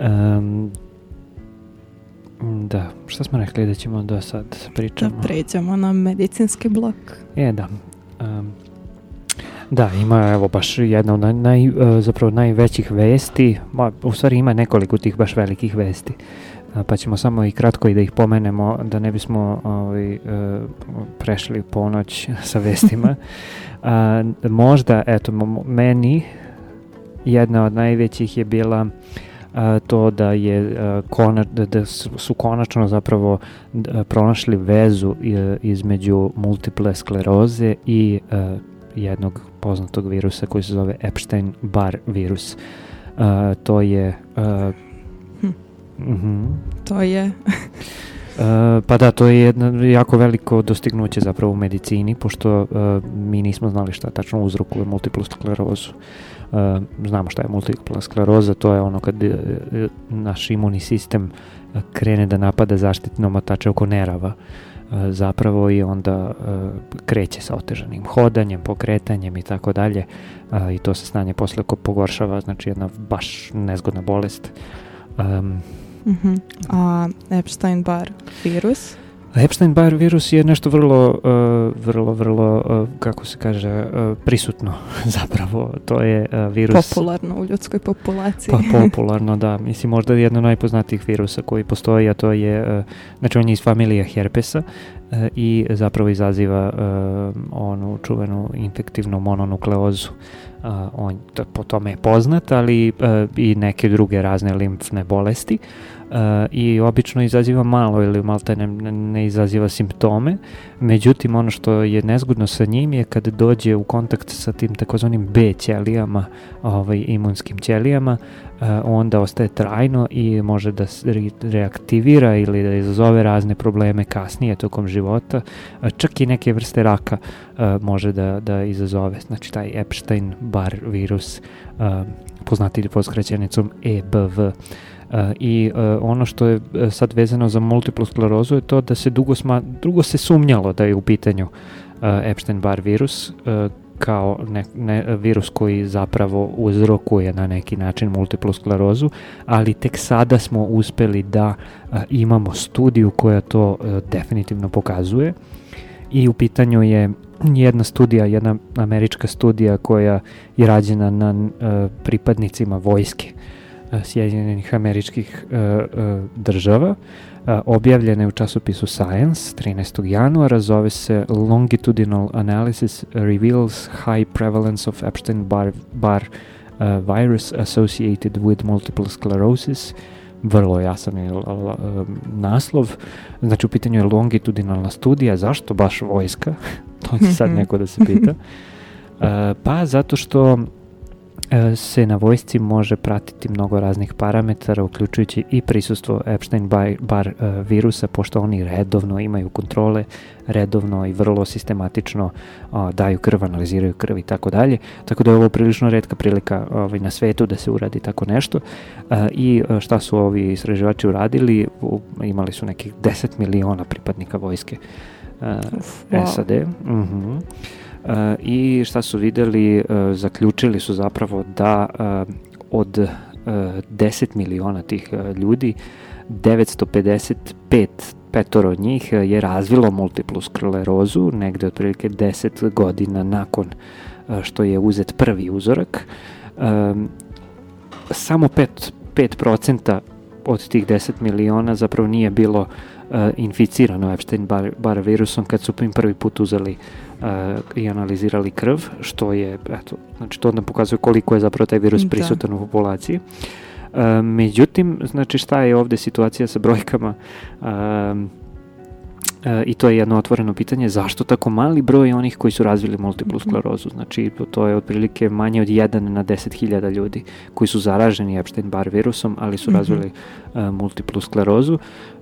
Um, da, šta smo rekli da ćemo do sad da pričamo? Da pređemo na medicinski blok. Je, da. Um, da, ima evo baš jedna od naj, e, zapravo najvećih vesti, ma, u stvari ima nekoliko tih baš velikih vesti, e, pa ćemo samo i kratko i da ih pomenemo da ne bismo ovaj, e, prešli ponoć sa vestima. A, možda, eto, meni jedna od najvećih je bila to da je a, da, da su konačno zapravo pronašli vezu e, između multiple skleroze i e, jednog poznatog virusa koji se zove Epstein-Barr virus. E, to je a, hm. Mm To je pa da, to je jedno jako veliko dostignuće zapravo u medicini, pošto uh, mi nismo znali šta tačno uzrokuje multiplu sklerozu. Eh, znamo šta je multipla skleroza, to je ono kad eh, eh, naš imunni sistem krene da napada zaštitne omotače oko nerava zapravo i onda kreće sa otežanim hodanjem, pokretanjem i tako dalje i to se stanje posle pogoršava, znači jedna baš nezgodna bolest. Um, mm -hmm. A Epstein-Barr virus? Epstein-Barr virus je nešto vrlo, eh, vrlo, vrlo, eh, kako se kaže, eh, prisutno zapravo. To je virus... Popularno u ljudskoj populaciji. Pa popularno, da. Mislim, možda je jedno najpoznatijih virusa koji postoji, a to je, znači on je iz familije herpesa i zapravo izaziva onu čuvenu infektivnu mononukleozu. On, to, po tome je poznat, ali i neke druge razne limfne bolesti i obično izaziva malo ili malte ne, ne izaziva simptome. Međutim, ono što je nezgodno sa njim je kad dođe u kontakt sa tim takozvanim B ćelijama, ovaj, imunskim ćelijama, e, onda ostaje trajno i može da reaktivira ili da izazove razne probleme kasnije tokom života, e, čak i neke vrste raka e, može da, da izazove, znači taj Epstein-Barr virus, poznati po skraćenicom EBV. E, I e, ono što je e, sad vezano za multiplu sklerozu je to da se dugo, sma, dugo se sumnjalo da je u pitanju Epstein-Barr virus kao ne, ne, virus koji zapravo uzrokuje na neki način multiplu sklerozu, ali tek sada smo uspeli da a, imamo studiju koja to a, definitivno pokazuje i u pitanju je jedna studija, jedna američka studija koja je rađena na a, pripadnicima vojske E, Sjedinjenih američkih e, e, država. Objavljena je u časopisu Science 13. januara, zove se Longitudinal Analysis Reveals High Prevalence of Epstein-Barr bar, Virus Associated with Multiple Sclerosis, vrlo jasan je naslov. Znači u pitanju je longitudinalna studija, zašto baš vojska? to će sad neko da se pita. Pa zato što E, se na vojsci može pratiti mnogo raznih parametara, uključujući i prisustvo Epstein-Barr e, virusa, pošto oni redovno imaju kontrole, redovno i vrlo sistematično daju krv, analiziraju krv i tako dalje. Tako da je ovo prilično redka prilika ovaj, na svetu da se uradi tako nešto. E, I šta su ovi istraživači uradili? imali su nekih 10 miliona pripadnika vojske Uh, wow. SAD. Mm -hmm i šta su videli, e, zaključili su zapravo da e, od 10 e, miliona tih ljudi 955 petoro od njih je razvilo multiplu sklerozu negde otprilike 10 godina nakon što je uzet prvi uzorak. Samo 5, 5% od tih 10 miliona zapravo nije bilo inficirano Epstein-Barr virusom kad su im prvi put uzeli uh, i analizirali krv, što je, eto, znači to nam pokazuje koliko je zapravo taj virus da. prisutan u populaciji. E, međutim, znači šta je ovde situacija sa brojkama? E, e i to je jedno otvoreno pitanje zašto tako mali broj onih koji su razvili multiplu mhm. sklerozu, znači to je otprilike manje od 1 na 10.000 ljudi koji su zaraženi Epstein-Barr virusom, ali su mhm. razvili uh, multiplu sklerozu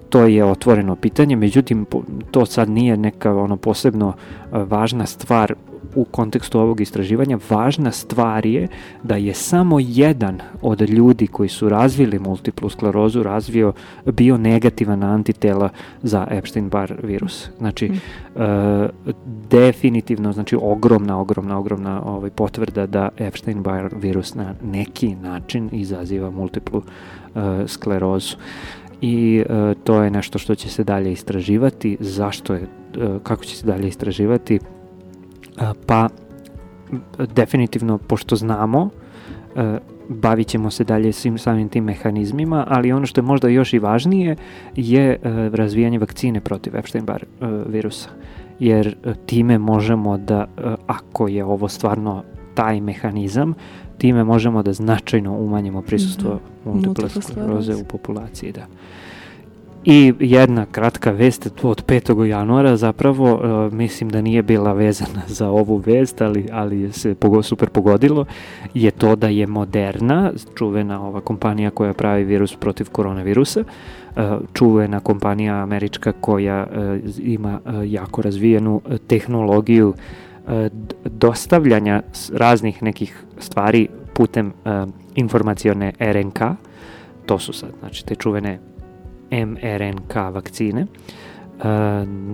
to je otvoreno pitanje, međutim to sad nije neka ono posebno e, važna stvar u kontekstu ovog istraživanja. Važna stvar je da je samo jedan od ljudi koji su razvili multiplu sklerozu razvio bio negativan na antitela za Epstein-Barr virus. Znači, mm. e, definitivno, znači ogromna, ogromna, ogromna ovaj, potvrda da Epstein-Barr virus na neki način izaziva multiplu e, sklerozu i e, to je nešto što će se dalje istraživati. Zašto je, e, kako će se dalje istraživati? E, pa definitivno, pošto znamo, e, bavit ćemo se dalje svim samim tim mehanizmima, ali ono što je možda još i važnije je e, razvijanje vakcine protiv Epstein-Barr e, virusa. Jer e, time možemo da, e, ako je ovo stvarno taj mehanizam, time možemo da značajno umanjimo prisustvo mm -hmm. multiple skleroze u populaciji. Da. I jedna kratka vest od 5. januara zapravo, uh, mislim da nije bila vezana za ovu vest, ali, ali se pogo, super pogodilo, je to da je Moderna, čuvena ova kompanija koja pravi virus protiv koronavirusa, uh, čuvena kompanija američka koja uh, ima jako razvijenu tehnologiju uh, E, dostavljanja raznih nekih stvari putem e, informacione RNK, to su sad, znači te čuvene mRNK vakcine, e,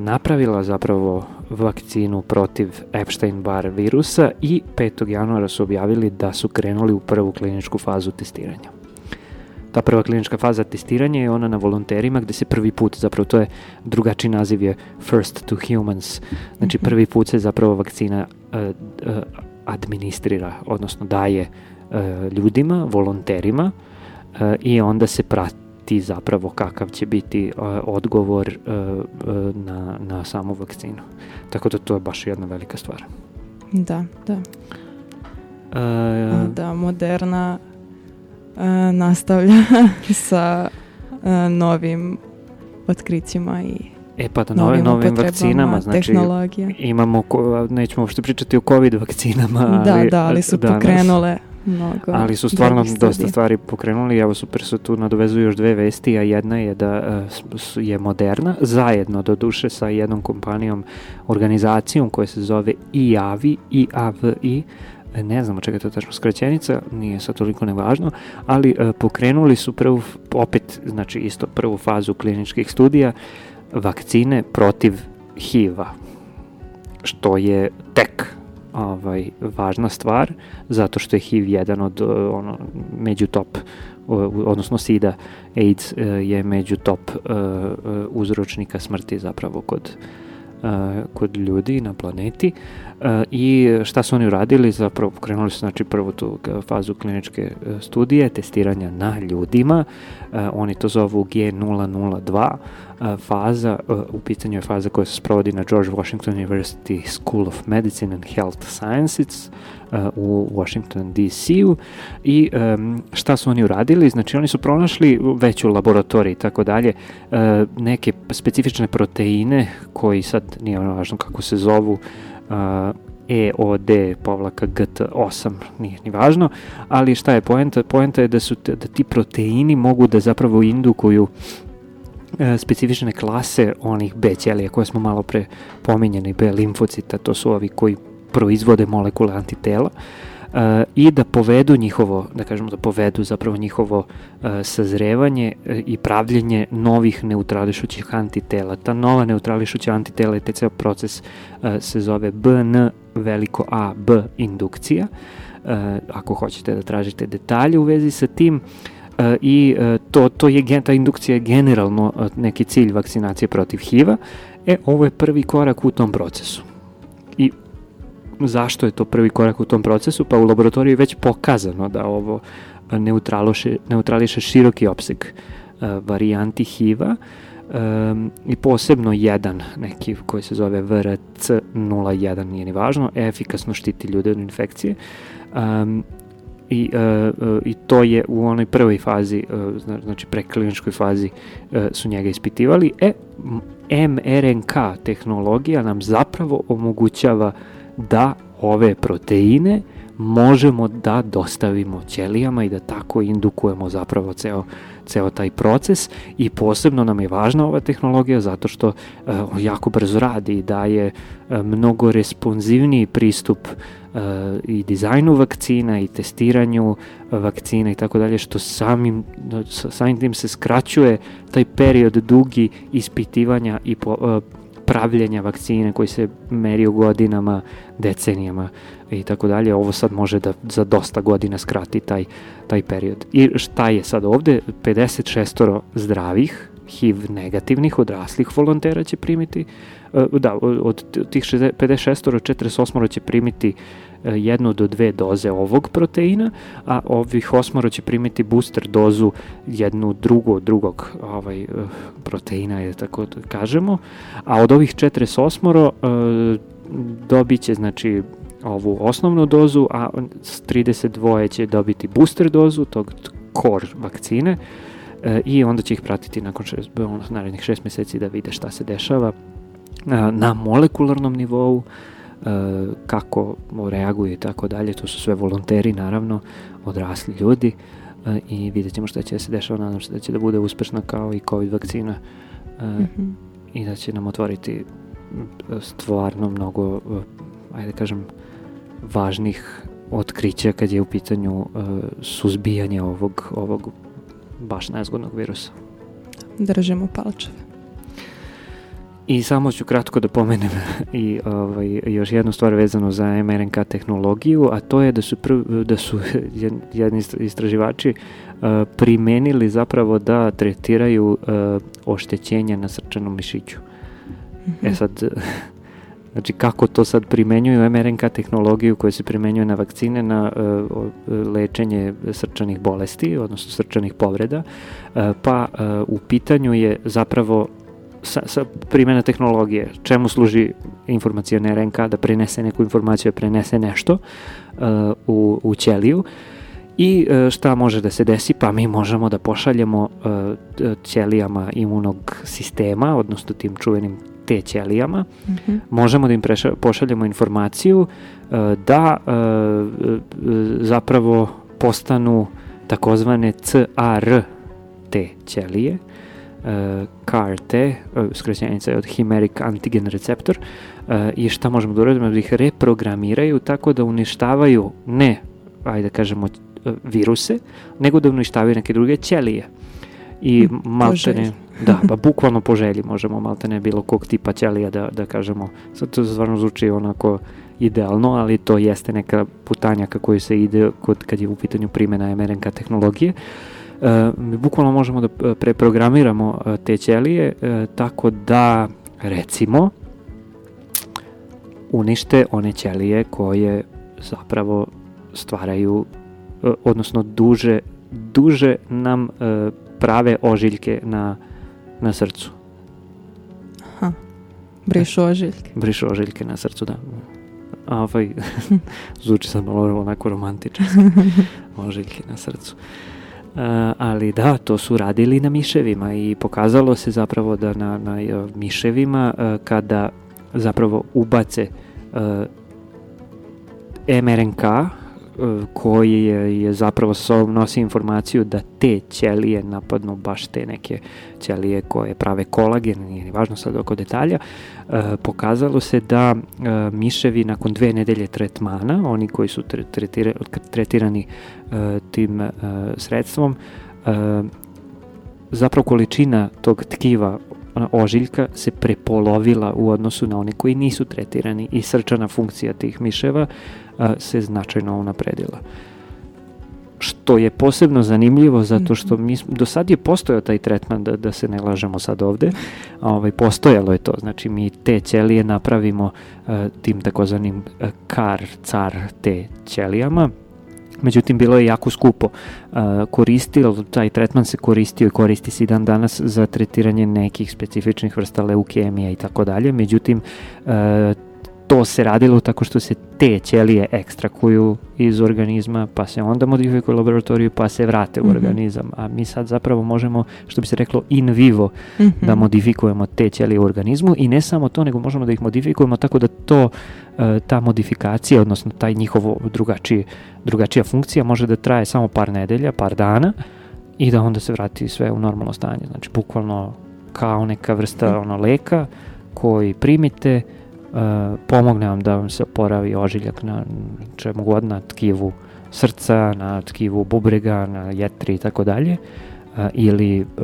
napravila zapravo vakcinu protiv Epstein-Barr virusa i 5. januara su objavili da su krenuli u prvu kliničku fazu testiranja ta prva klinička faza testiranja je ona na volonterima gde se prvi put, zapravo to je drugačiji naziv je first to humans, znači mhm. prvi put se zapravo vakcina uh, uh, administrira, odnosno daje uh, ljudima, volonterima i onda se prati zapravo kakav će biti odgovor na, na samu vakcinu. Tako da to je baš jedna velika stvar. Da, da. da, Moderna E, nastavlja sa e, novim otkrićima i E pa da novim, novim vakcinama, znači tehnologija. imamo, nećemo uopšte pričati o COVID vakcinama. Da, ali, da, da, ali su danas, pokrenule mnogo. Ali su stvarno dosta stvari pokrenuli, evo super su tu nadovezuju još dve vesti, a jedna je da e, je Moderna, zajedno do duše sa jednom kompanijom, organizacijom koja se zove IAVI, IAVI, E, ne znamo čega je to tačno skraćenica, nije sad toliko nevažno, ali e, pokrenuli su prvu, opet, znači isto prvu fazu kliničkih studija vakcine protiv HIV-a, što je tek ovaj, važna stvar, zato što je HIV jedan od e, ono, među top, odnosno SIDA, AIDS je među top uzročnika smrti zapravo kod kod ljudi na planeti i šta su oni uradili, zapravo pokrenuli su znači, prvu tu fazu kliničke e, studije, testiranja na ljudima, e, oni to zovu G002, e, faza, u pitanju je faza koja se sprovodi na George Washington University School of Medicine and Health Sciences, u Washington DC-u i um, šta su oni uradili? Znači oni su pronašli već u laboratoriji i tako dalje e, neke specifične proteine koji sad nije ono važno kako se zovu EOD povlaka GT8, nije ni važno, ali šta je poenta? Poenta je da, su, da ti proteini mogu da zapravo indukuju e, specifične klase onih B ćelija koje smo malo pre pominjali, B limfocita, to su ovi koji proizvode molekule antitela uh, i da povedu njihovo, da kažemo da povedu zapravo njihovo uh, sazrevanje eh, i pravljenje novih neutrališućih antitela. Ta nova neutrališuća antitela i taj ceo proces se zove BN veliko A, B indukcija. Ako hoćete da tražite detalje u vezi sa tim, i to, to je, ta indukcija je generalno neki cilj vakcinacije protiv HIV-a, e, ovo je prvi korak u tom procesu. I zašto je to prvi korak u tom procesu? Pa u laboratoriji je već pokazano da ovo e, neutraloše, neutrališe široki opseg e, varijanti HIV-a um, i posebno jedan neki koji se zove VRC01, nije ni važno, efikasno štiti ljude od infekcije. Um, i, uh, i to je u onoj prvoj fazi, uh, znači prekliničkoj fazi uh, su njega ispitivali. E, mRNK tehnologija nam zapravo omogućava uh, da ove proteine možemo da dostavimo ćelijama i da tako indukujemo zapravo ceo, ceo taj proces i posebno nam je važna ova tehnologija zato što uh, jako brzo radi i daje eh, mnogo responsivniji pristup uh, i dizajnu vakcina i testiranju vakcina i tako dalje što samim, samim tim se skraćuje taj period dugi ispitivanja i po, uh, pravljenja vakcine koji se meri u godinama, decenijama i tako dalje. Ovo sad može da za dosta godina skrati taj, taj period. I šta je sad ovde? 56 zdravih HIV negativnih odraslih volontera će primiti, e, da, od tih 56 48 će primiti E, jednu do dve doze ovog proteina, a ovih osmoro će primiti booster dozu jednu drugu od drugog ovaj, e, proteina, je tako da kažemo, a od ovih 48 e, dobit će znači ovu osnovnu dozu, a 32 će dobiti booster dozu tog core vakcine i onda će ih pratiti nakon šest, narednih šest meseci da vide šta se dešava na molekularnom nivou, E, kako reaguju i tako dalje. To su sve volonteri, naravno, odrasli ljudi e, i vidjet ćemo šta će se dešava. Nadam se da će da bude uspešna kao i COVID vakcina e, mhm. i da će nam otvoriti stvarno mnogo, ajde da kažem, važnih otkrića kad je u pitanju suzbijanje ovog, ovog baš nezgodnog virusa. Držimo palčeve. I samo ću kratko da pomenem i ovaj, još jednu stvar vezano za mRNA tehnologiju, a to je da su, prv, da su jedni istraživači uh, primenili zapravo da tretiraju uh, oštećenja na srčanom mišiću. E mhm. sad, znači kako to sad primenjuju mRNA tehnologiju koja se primenjuje na vakcine na uh, lečenje srčanih bolesti, odnosno srčanih povreda, pa u pitanju je zapravo sa, sa primjena tehnologije, čemu služi informacijone RNK da prenese neku informaciju, da prenese nešto uh, u, u ćeliju i uh, šta može da se desi, pa mi možemo da pošaljemo uh, ćelijama imunog sistema, odnosno tim čuvenim te ćelijama, mm -hmm. možemo da im preša, pošaljemo informaciju uh, da uh, uh, zapravo postanu takozvane CAR te ćelije, E, KRT, e, skraćenica je od Chimeric Antigen Receptor, e, i šta možemo da uradimo? Da ih reprogramiraju tako da uništavaju ne, ajde da kažemo, viruse, nego da uništavaju neke druge ćelije. I mm, maltene, da, pa bukvalno po želji možemo maltene bilo kog tipa ćelija da, da kažemo. Sad to stvarno zvuči onako idealno, ali to jeste neka putanja kako se ide kod, kad je u pitanju primjena mRNK tehnologije. Uh, Eh, mi bukvalno možemo da eh, preprogramiramo eh, te ćelije tako da recimo unište one ćelije koje zapravo stvaraju odnosno duže duže nam prave ožiljke na, na srcu. Aha. Brišu ožiljke. Brišu ožiljke na srcu, da. A, ovaj, zvuči sad malo onako romantički. ožiljke na srcu. E, ali da, to su radili na miševima i pokazalo se zapravo da na, na e, miševima e, kada zapravo ubace mRNK koji je, je zapravo sa sobom nosi informaciju da te ćelije napadnu baš te neke ćelije koje prave kolagen, nije ni važno sad oko detalja, e, pokazalo se da e, miševi nakon dve nedelje tretmana, oni koji su tretira, tretirani e, tim e, sredstvom, e, zapravo količina tog tkiva ona ožiljka se prepolovila u odnosu na one koji nisu tretirani i srčana funkcija tih miševa se značajno unapredila što je posebno zanimljivo zato što mhm. mi do sad je postojao taj tretman da, da se ne lažemo sad ovde ovaj, postojalo je to znači mi te ćelije napravimo uh, tim takozvanim uh, kar car te ćelijama međutim bilo je jako skupo. Uh, koristio, taj tretman se koristio i koristi se i dan danas za tretiranje nekih specifičnih vrsta leukemija i tako dalje, međutim uh, to se radilo tako što se te ćelije ekstrakuju iz organizma, pa se onda modifikuju u laboratoriju, pa se vrate u mm -hmm. organizam. A mi sad zapravo možemo, što bi se reklo, in vivo, mm -hmm. da modifikujemo te ćelije u organizmu i ne samo to, nego možemo da ih modifikujemo tako da to, e, ta modifikacija, odnosno taj njihovo drugačije, drugačija funkcija može da traje samo par nedelja, par dana i da onda se vrati sve u normalno stanje. Znači, bukvalno kao neka vrsta mhm. ono, leka koji primite, Eh, pomogne vam da vam se oporavi ožiljak na čemu god, na tkivu srca, na tkivu bubrega, na jetri i tako dalje, eh, ili eh,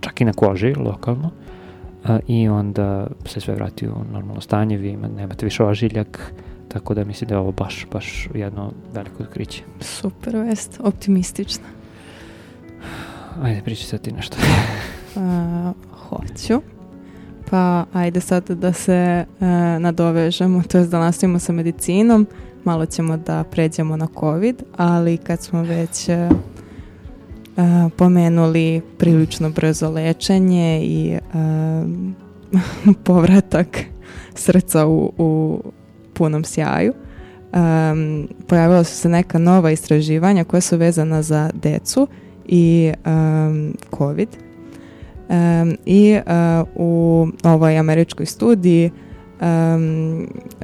čak i na koži lokalno. I onda se sve vrati u normalno stanje, vi nemate više ožiljak, tako da mislim da je ovo baš, baš jedno veliko otkriće. Super vest, optimistična. Ajde, pričaj sad ti nešto. uh, hoću. Pa ajde sad da se e, nadovežemo, to je da nastavimo sa medicinom, malo ćemo da pređemo na COVID, ali kad smo već e, e pomenuli prilično brzo lečenje i e, povratak srca u, u punom sjaju, um, pojavila su se neka nova istraživanja koja su vezana za decu i um, COVID I e, u ovoj američkoj studiji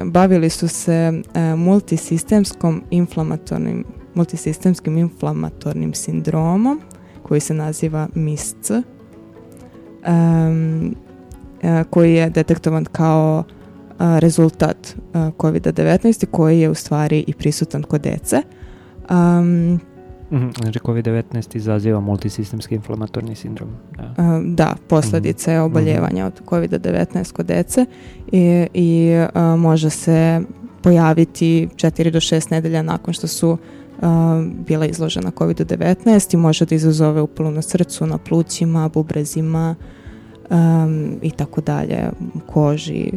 bavili su se e, multisistemskom inflamatornim multisistemskim inflamatornim sindromom koji se naziva MISC e, koji je detektovan kao rezultat COVID-19 koji je u stvari i prisutan kod dece. Um, Mm, znači COVID-19 izaziva multisistemski inflamatorni sindrom. Da, e, da posljedica je mm -hmm. od COVID-19 kod dece i, i a, e, može se pojaviti 4 do 6 nedelja nakon što su a, e, bila izložena COVID-19 i može da izazove upalu na srcu, na plućima, bubrezima i tako dalje, koži.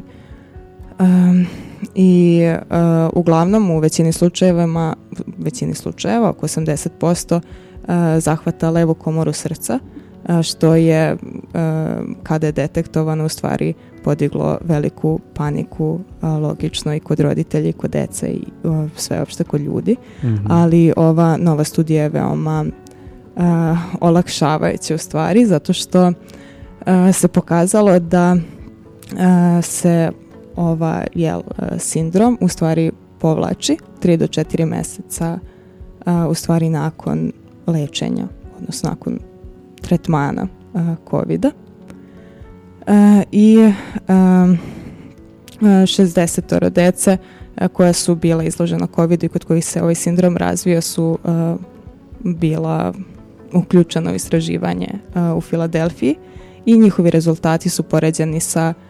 Um, i uh, uglavnom u većini slučajeva, većini slučajeva oko 80% uh, eh, zahvata levu komoru srca eh, što je kada je detektovano u stvari podiglo veliku paniku logično i kod roditelja i kod dece i sveopšte kod ljudi mm -hmm. ali ova nova studija je veoma olakšavajuća u stvari zato što se pokazalo da se ova jel, e, sindrom u stvari povlači 3 do 4 meseca a, e, u stvari nakon lečenja, odnosno nakon tretmana a, e, COVID-a. I a, 60 dece koja su bila izložena COVID-u i kod kojih se ovaj sindrom razvio su a, bila uključena u istraživanje a, u Filadelfiji i njihovi rezultati su poređeni sa uh,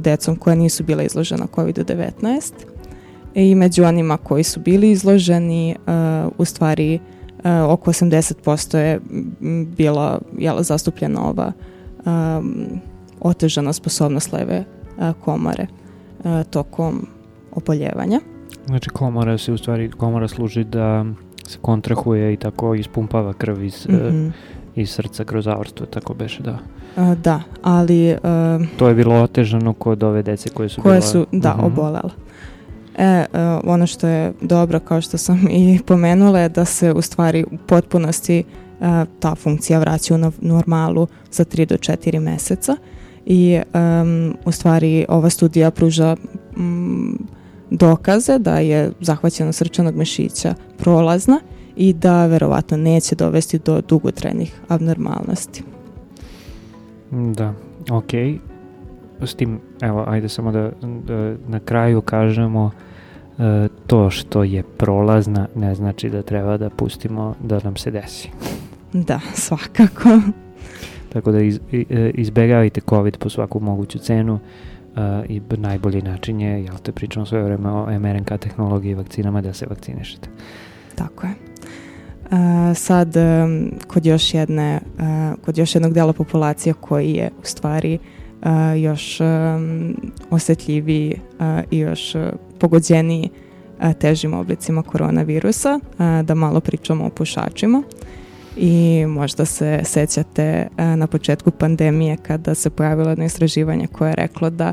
decom koja nisu bila izložena COVID-19 e, i među onima koji su bili izloženi u stvari oko 80% je bila jela, zastupljena ova otežana sposobnost leve komore tokom opoljevanja. Znači komora se u stvari, komora služi da se kontrahuje i tako ispumpava krv iz mm -hmm iz srca kroz aortu, tako beše, da. A, da, ali... A, e, to je bilo otežano kod ove dece koje su koje bila... su, da, uh mhm. -huh. obolela. E, a, e, ono što je dobro, kao što sam i pomenula, je da se u stvari u potpunosti a, e, ta funkcija vraća u normalu za 3 do 4 meseca i um, u stvari ova studija pruža um, dokaze da je zahvaćeno srčanog mišića prolazna i da verovatno neće dovesti do dugotrajnih abnormalnosti. Da, okej. Okay s tim, evo, ajde samo da, da na kraju kažemo e, to što je prolazna ne znači da treba da pustimo da nam se desi. Da, svakako. Tako da iz, e, izbegavajte COVID po svaku moguću cenu e, i najbolji način je, jel te pričamo svoje vreme o mRNK er tehnologiji i vakcinama, da se vakcinišete. Tako je. Eh, sad kod još jedne eh, kod još jednog dela populacije koji je u stvari eh, još osetljiviji i još pogođeniji težim oblicima koronavirusa da malo pričamo o pušačima i možda se sećate na početku pandemije kada se pojavilo jedno istraživanje koje je reklo da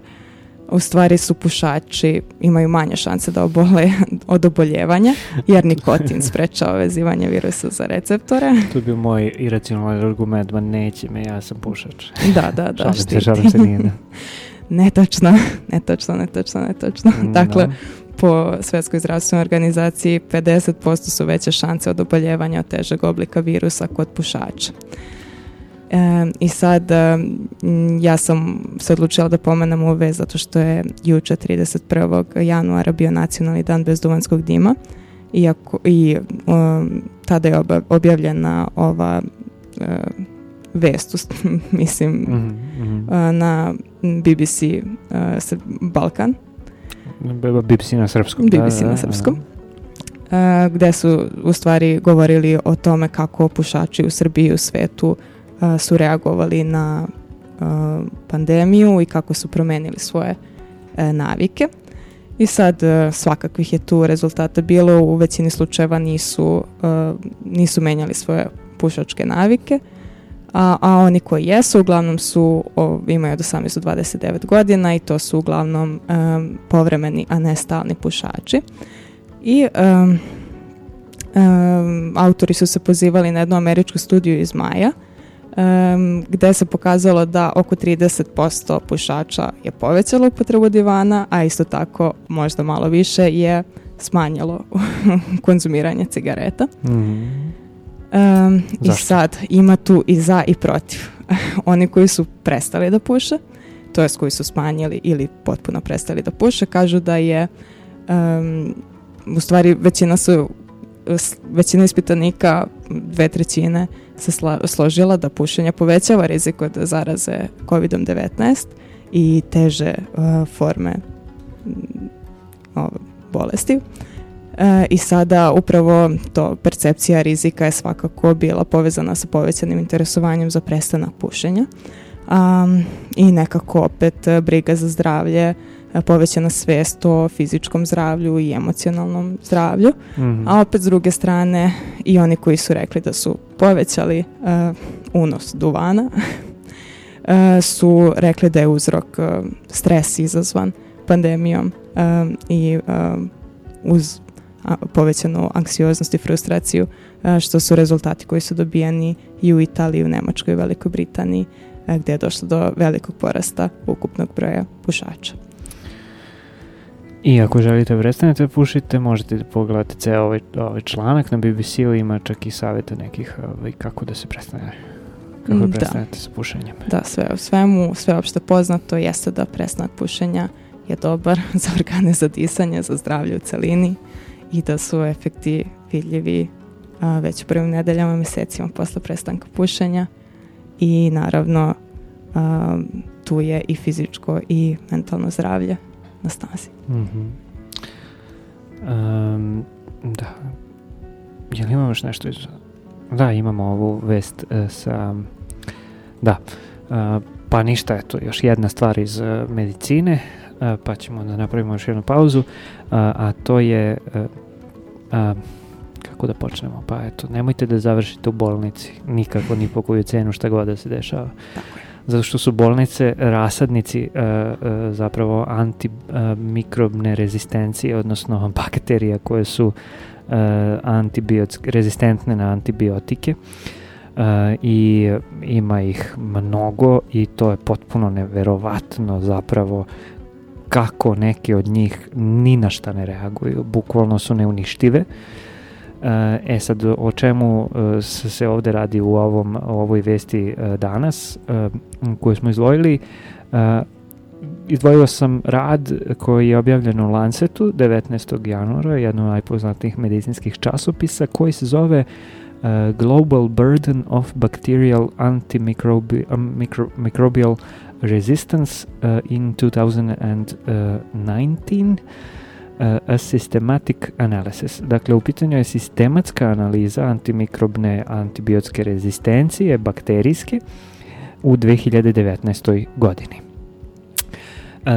u stvari su pušači imaju manje šanse da obole od oboljevanja, jer nikotin sprečava vezivanje virusa za receptore. To bi moj iracionalni argument, ma neće me, ja sam pušač. Da, da, da. Šalim se, šalim se nije. Da. netočno, netočno, netočno, netočno. Mm, dakle, no. Da. po Svetskoj zdravstvenoj organizaciji 50% su veće šanse od oboljevanja od težeg oblika virusa kod pušača. E, I sad ja sam se odlučila da pomenem ove zato što je juče 31. januara bio nacionalni dan bez duvanskog dima iako, i um, tada je objavljena ova uh, vest, mislim, mm -hmm. na BBC uh, Balkan. BBC na srpskom. BBC da, na srpskom. Da, da. da, da. gde su u stvari govorili o tome kako pušači u Srbiji i u svetu su reagovali na pandemiju i kako su promenili svoje e, navike. I sad e, svakakvih je tu rezultata bilo, u većini slučajeva nisu, e, nisu menjali svoje pušačke navike, a, a oni koji jesu uglavnom su, imaju od 18 do 29 godina i to su uglavnom povremeni, a ne stalni pušači. I um, um, autori su se pozivali na jednu američku studiju iz maja, um, gde se pokazalo da oko 30% pušača je povećalo upotrebu divana, a isto tako možda malo više je smanjalo konzumiranje cigareta. Mm. Um, I sad ima tu i za i protiv. Oni koji su prestali da puše, to jest koji su smanjili ili potpuno prestali da puše, kažu da je um, u stvari većina su većina ispitanika, dve trećine se složila da pušenje povećava rizik od zaraze COVID-19 i teže e, forme mm, bolesti. E, I sada upravo to percepcija rizika je svakako bila povezana sa povećanim interesovanjem za prestanak pušenja um, i nekako opet e, briga za zdravlje E, povećana svest o fizičkom zdravlju i emocionalnom zdravlju, mm -hmm. a opet s druge strane i oni koji su rekli da su povećali uh, unos duvana uh, su rekli da je uzrok uh, stres izazvan pandemijom i uz povećanu anksioznost i frustraciju što su rezultati koji su dobijeni i u Italiji, u Nemačkoj, u Velikoj Britaniji gdje je došlo do velikog porasta ukupnog broja pušača. I ako želite prestanete da pušite, možete da pogledate ceo ovaj, ovaj članak na BBC-u, ima čak i savjeta nekih ovaj, kako da se prestane kako mm, da, da. prestanete sa pušenjem. Da, sve u svemu, sve opšte poznato jeste da prestanak pušenja je dobar za organe za disanje, za zdravlje u celini i da su efekti vidljivi a, već u prvim nedeljama, mesecima posle prestanka pušenja i naravno a, tu je i fizičko i mentalno zdravlje na snazi. Mm -hmm. um, da. Jel imamo još nešto iz... Da, imamo ovu vest uh, sa... Da. Uh, pa ništa, eto, još jedna stvar iz uh, medicine, pa ćemo da napravimo još jednu pauzu, a to je... kako da počnemo? Pa eto, nemojte da završite u bolnici, nikako, ni po koju cenu, šta god da se dešava. Tako je zato što su bolnice rasadnici e, e, zapravo antimikrobne e, rezistencije, odnosno bakterija koje su e, rezistentne na antibiotike e, i ima ih mnogo i to je potpuno neverovatno zapravo kako neke od njih ni na šta ne reaguju, bukvalno su neuništive. Uh, E, e sad, o čemu e, se ovde radi u ovom, ovoj vesti e, danas koju smo izdvojili? Izdvojio sam rad koji je objavljen u Lancetu 19. januara, jedno od najpoznatijih medicinskih časopisa, koji se zove global burden of bacterial antimicrobial um, resistance in 2019 a systematic analysis. Dakle, u pitanju je sistematska analiza antimikrobne antibiotske rezistencije bakterijske u 2019. godini. E,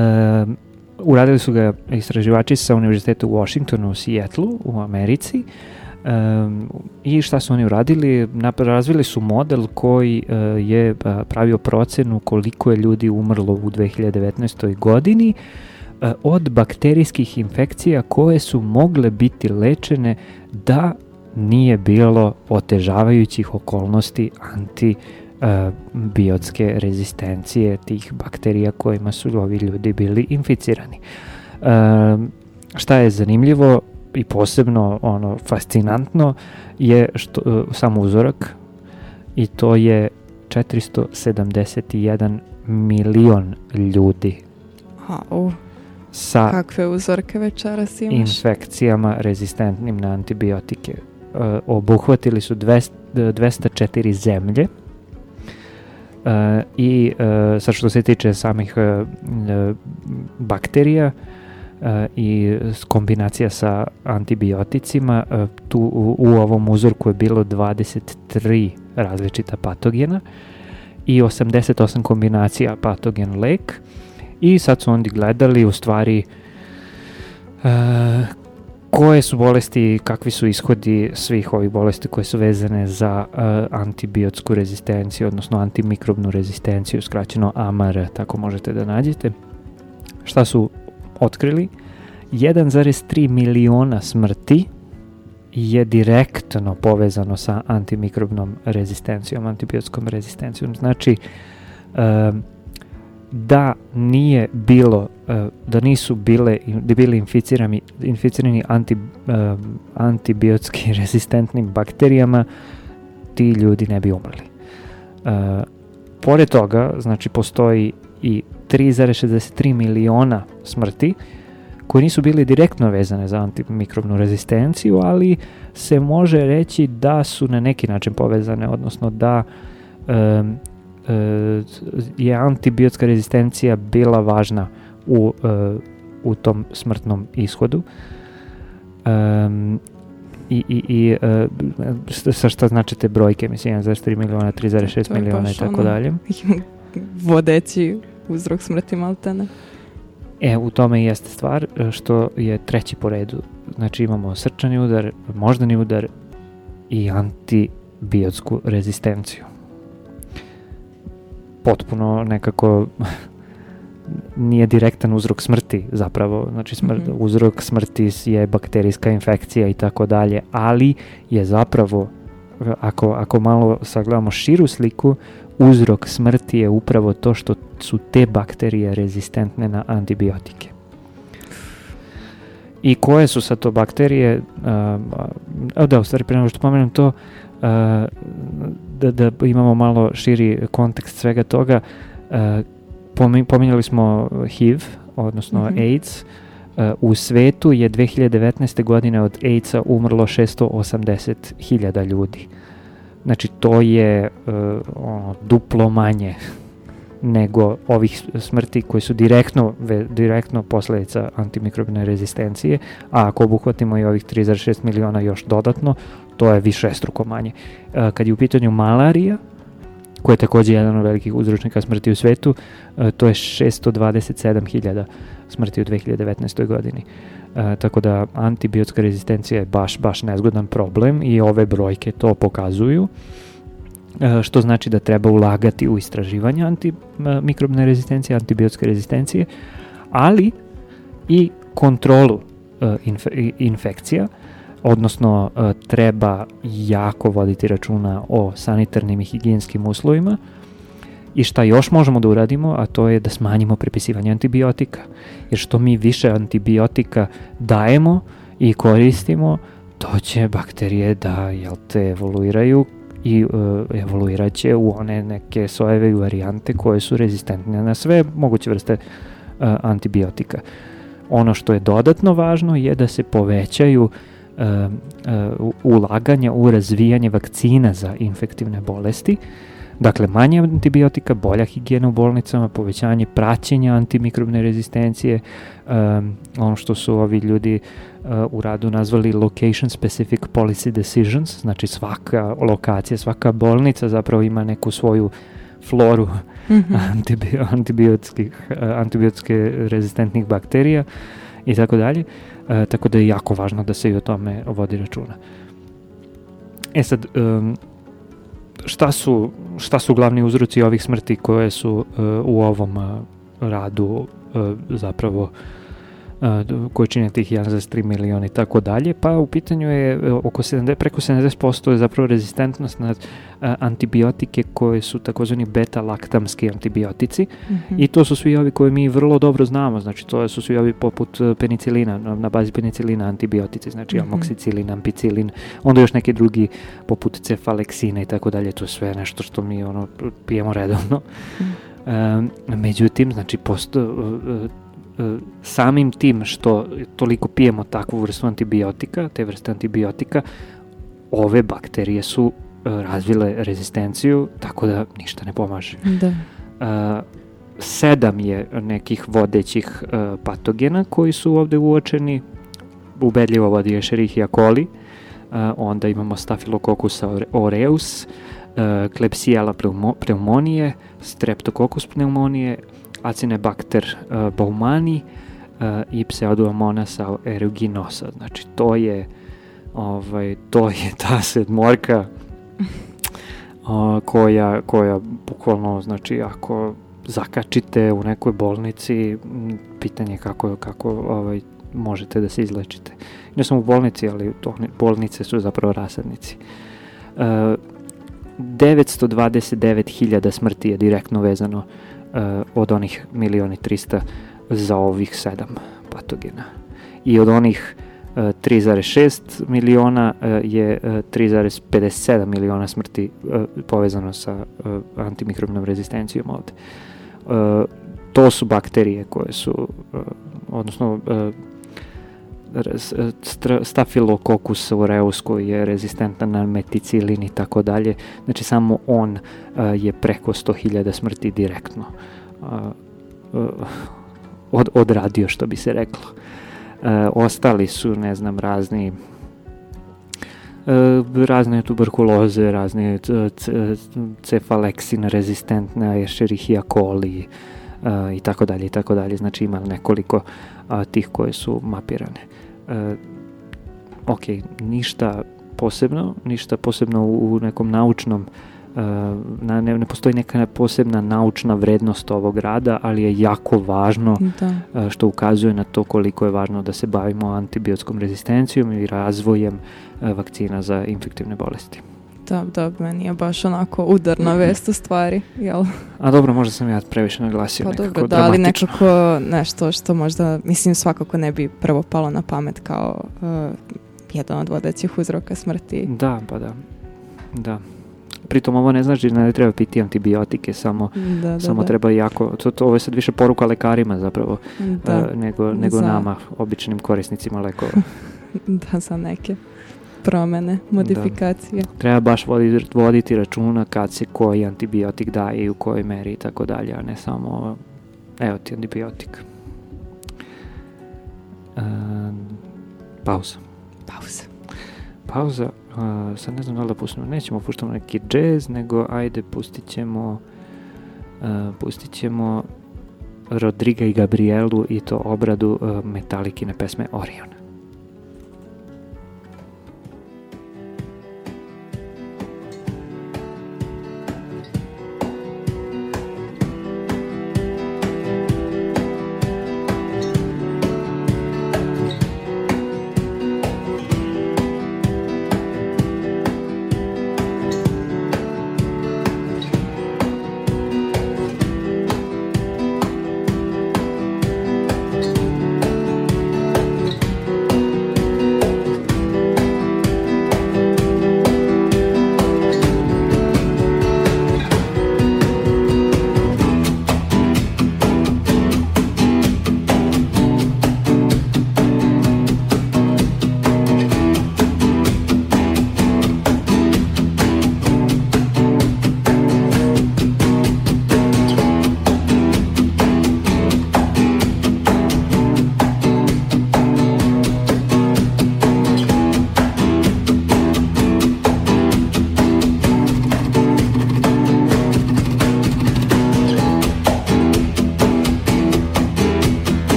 uradili su ga istraživači sa Univerziteta u Washingtonu u Sijetlu u Americi um, i šta su oni uradili? Razvili su model koji e, je pravio procenu koliko je ljudi umrlo u 2019. godini E, od bakterijskih infekcija koje su mogle biti lečene da nije bilo otežavajućih okolnosti anti e, biotske rezistencije tih bakterija kojima su ovi ljudi bili inficirani. E, šta je zanimljivo i posebno ono fascinantno je što, samo uzorak i to je 471 milion ljudi. Ha, uh sa Kakve uzorke večeras imaš? infekcijama rezistentnim na antibiotike. Uh, obuhvatili su 200, 204 e, zemlje uh, i uh, sa što se tiče samih bakterija i kombinacija sa antibioticima, tu u, u ovom uzorku je bilo 23 različita patogena i 88 kombinacija patogen lek. Uh, i sad su oni gledali u stvari uh, koje su bolesti, i kakvi su ishodi svih ovih bolesti koje su vezane za uh, e, antibiotsku rezistenciju, odnosno antimikrobnu rezistenciju, skraćeno AMR, tako možete da nađete. Šta su otkrili? 1,3 miliona smrti je direktno povezano sa antimikrobnom rezistencijom, antibiotskom rezistencijom. Znači, um, da nije bilo, eh, da nisu bile, da bili inficirani, inficirani anti, eh, antibiotski rezistentnim bakterijama, ti ljudi ne bi umrli. Eh, pored toga, znači, postoji i 3,63 miliona smrti koji nisu bili direktno vezane za antimikrobnu rezistenciju, ali se može reći da su na neki način povezane, odnosno da um, e, je antibiotska rezistencija bila važna u, e, u tom smrtnom ishodu. Um, i, i, i uh, e, sa šta znači te brojke, mislim 1,3 miliona, 3,6 miliona i tako ono, dalje. Vodeći uzrok smrti maltene. E, u tome jeste stvar što je treći po redu. Znači imamo srčani udar, moždani udar i antibiotsku rezistenciju potpuno nekako nije direktan uzrok smrti zapravo, znači smrt, mm -hmm. uzrok smrti je bakterijska infekcija i tako dalje, ali je zapravo ako, ako malo sagledamo širu sliku, uzrok smrti je upravo to što su te bakterije rezistentne na antibiotike. I koje su sad to bakterije? Uh, da, u stvari, pre nego što pomenem to, Eh, da, da imamo malo širi kontekst svega toga, eh, pominjali smo HIV, odnosno mm -hmm. AIDS, eh, u svetu je 2019. godine od AIDS-a umrlo 680.000 ljudi. Znači, to je uh, ono, duplo manje nego ovih smrti koje su direktno, ve, direktno posledica antimikrobne rezistencije, a ako obuhvatimo i ovih 3,6 miliona još dodatno, to je više struko manje. E, kad je u pitanju malarija, koja je takođe jedan od velikih uzročnika smrti u svetu, e, to je 627.000 smrti u 2019. godini. E, tako da antibiotska rezistencija je baš, baš nezgodan problem i ove brojke to pokazuju. E, E, što znači da treba ulagati u istraživanje antimikrobne rezistencije, antibiotske rezistencije, ali i kontrolu e, infekcija, odnosno e, treba jako voditi računa o sanitarnim i higijenskim uslovima i šta još možemo da uradimo, a to je da smanjimo prepisivanje antibiotika. Jer što mi više antibiotika dajemo i koristimo, to će bakterije da jel te, evoluiraju i e, evoluiraće u one neke sojeve i varijante koje su rezistentne na sve moguće vrste e, antibiotika. Ono što je dodatno važno je da se povećaju e, e, ulaganja u razvijanje vakcina za infektivne bolesti, e, Dakle, manje antibiotika, bolja higijena u bolnicama, povećanje praćenja antimikrobne rezistencije, um, ono što su ovi ljudi uh, u radu nazvali location specific policy decisions, znači svaka lokacija, svaka bolnica zapravo ima neku svoju floru mm -hmm. antibi antibiotskih, uh, antibiotske rezistentnih bakterija i tako dalje, eh, tako da je jako važno da se i o tome vodi računa. E sad, um, šta su, šta su glavni uzroci ovih smrti koje su uh, u ovom uh, radu uh, zapravo uh, koji čine tih 1,3 miliona i tako dalje, pa u pitanju je e, oko 70, preko 70% je zapravo rezistentnost na antibiotike koje su takozvani beta-laktamski antibiotici mm -hmm. i to su svi ovi koje mi vrlo dobro znamo, znači to su svi ovi poput e, penicilina, na bazi penicilina antibiotici, znači mm -hmm. amoksicilin, ampicilin, onda još neki drugi poput cefaleksina i tako dalje, to je sve nešto što mi ono pijemo redovno. Mm -hmm. Um, međutim, znači, posto, uh, E, samim tim što toliko pijemo takvu vrstu antibiotika, te vrste antibiotika, ove bakterije su e, razvile rezistenciju, tako da ništa ne pomaže. Da. A, e, sedam je nekih vodećih uh, patogena koji su ovde uočeni, ubedljivo vodi je Escherichia coli, uh, onda imamo Staphylococcus aureus, uh, Klebsiella pneumonije, Streptococcus pneumonije, Acinebacter e, baumani e, i Pseudomonas aeruginosa. Znači, to je ovaj, to je ta sedmorka koja, koja bukvalno, znači, ako zakačite u nekoj bolnici, pitanje kako, kako ovaj, možete da se izlečite. Ne samo u bolnici, ali to, bolnice su zapravo rasadnici. E, 929.000 smrti je direktno vezano Eh, od onih milioni 300 za ovih 7 patogena. I od onih 3,6 eh, miliona eh, je 3,57 miliona smrti povezano sa antimikrobnom rezistencijom ovde. To su bakterije koje su, odnosno Eh, stafilokokus aureus koji je rezistentan na meticilin i tako dalje. Znači samo on eh, je preko 100.000 smrti direktno eh, od, odradio što bi se reklo. ostali su, ne znam, razni razne tuberkuloze, razne cefaleksin rezistentne, escherichia coli i tako dalje i tako dalje. Znači ima nekoliko tih koje su mapirane e, ok, ništa posebno, ništa posebno u, u nekom naučnom e, na, ne, ne postoji neka posebna naučna vrednost ovog rada, ali je jako važno da. E, što ukazuje na to koliko je važno da se bavimo antibiotskom rezistencijom i razvojem e, vakcina za infektivne bolesti. Da, da, meni je baš onako udarna vest u stvari, jel? A dobro, možda sam ja previše naglasio pa, nekako dobro, da, ali nekako nešto što možda, mislim, svakako ne bi prvo palo na pamet kao uh, jedan od vodećih uzroka smrti. Da, pa da. Da. Pritom ovo ne znači da ne treba piti antibiotike, samo, da, da, samo da. treba jako, to, to, ovo je sad više poruka lekarima zapravo, uh, nego, nego za... nama, običnim korisnicima lekova. da, za neke promene, da. modifikacije. Da. Treba baš voditi, voditi računa kad se koji antibiotik daje i u kojoj meri i tako dalje, a ne samo evo ti antibiotik. Uh, pauza. Pauza. Pauza. Uh, sad ne znam da li da pustimo, nećemo puštamo neki jazz, nego ajde pustit ćemo uh, pustit ćemo Rodriga i Gabrielu i to obradu uh, Metalikine pesme Orion.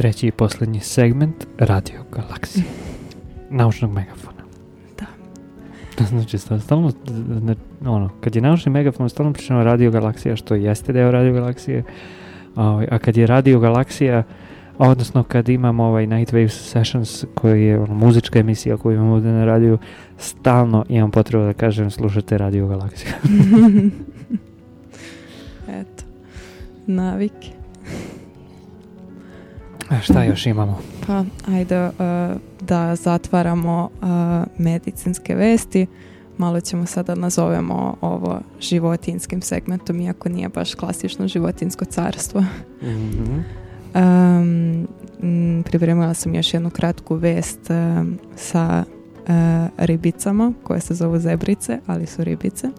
treći i poslednji segment Radio Galaksije. Naučnog megafona. Da. To znači, stalno, ono, kad je naučni megafon, stalno pričamo Radio Galaksija, što jeste deo Radio Galaksije, a, ovaj, a kad je Radio Galaksija, odnosno kad imamo ovaj Nightwave Sessions koji je ono, muzička emisija koju imamo ovde na radiju, stalno imam potrebu da kažem slušate Radio Galaksiju. Eto, navike. A šta još imamo? Pa, ajde uh, da zatvaramo uh, medicinske vesti. Malo ćemo sada da nazovemo ovo životinskim segmentom, iako nije baš klasično životinsko carstvo. Mm -hmm. um, pripremila sam još jednu kratku vest um, uh, sa ribicama koje se zovu zebrice, ali su ribice.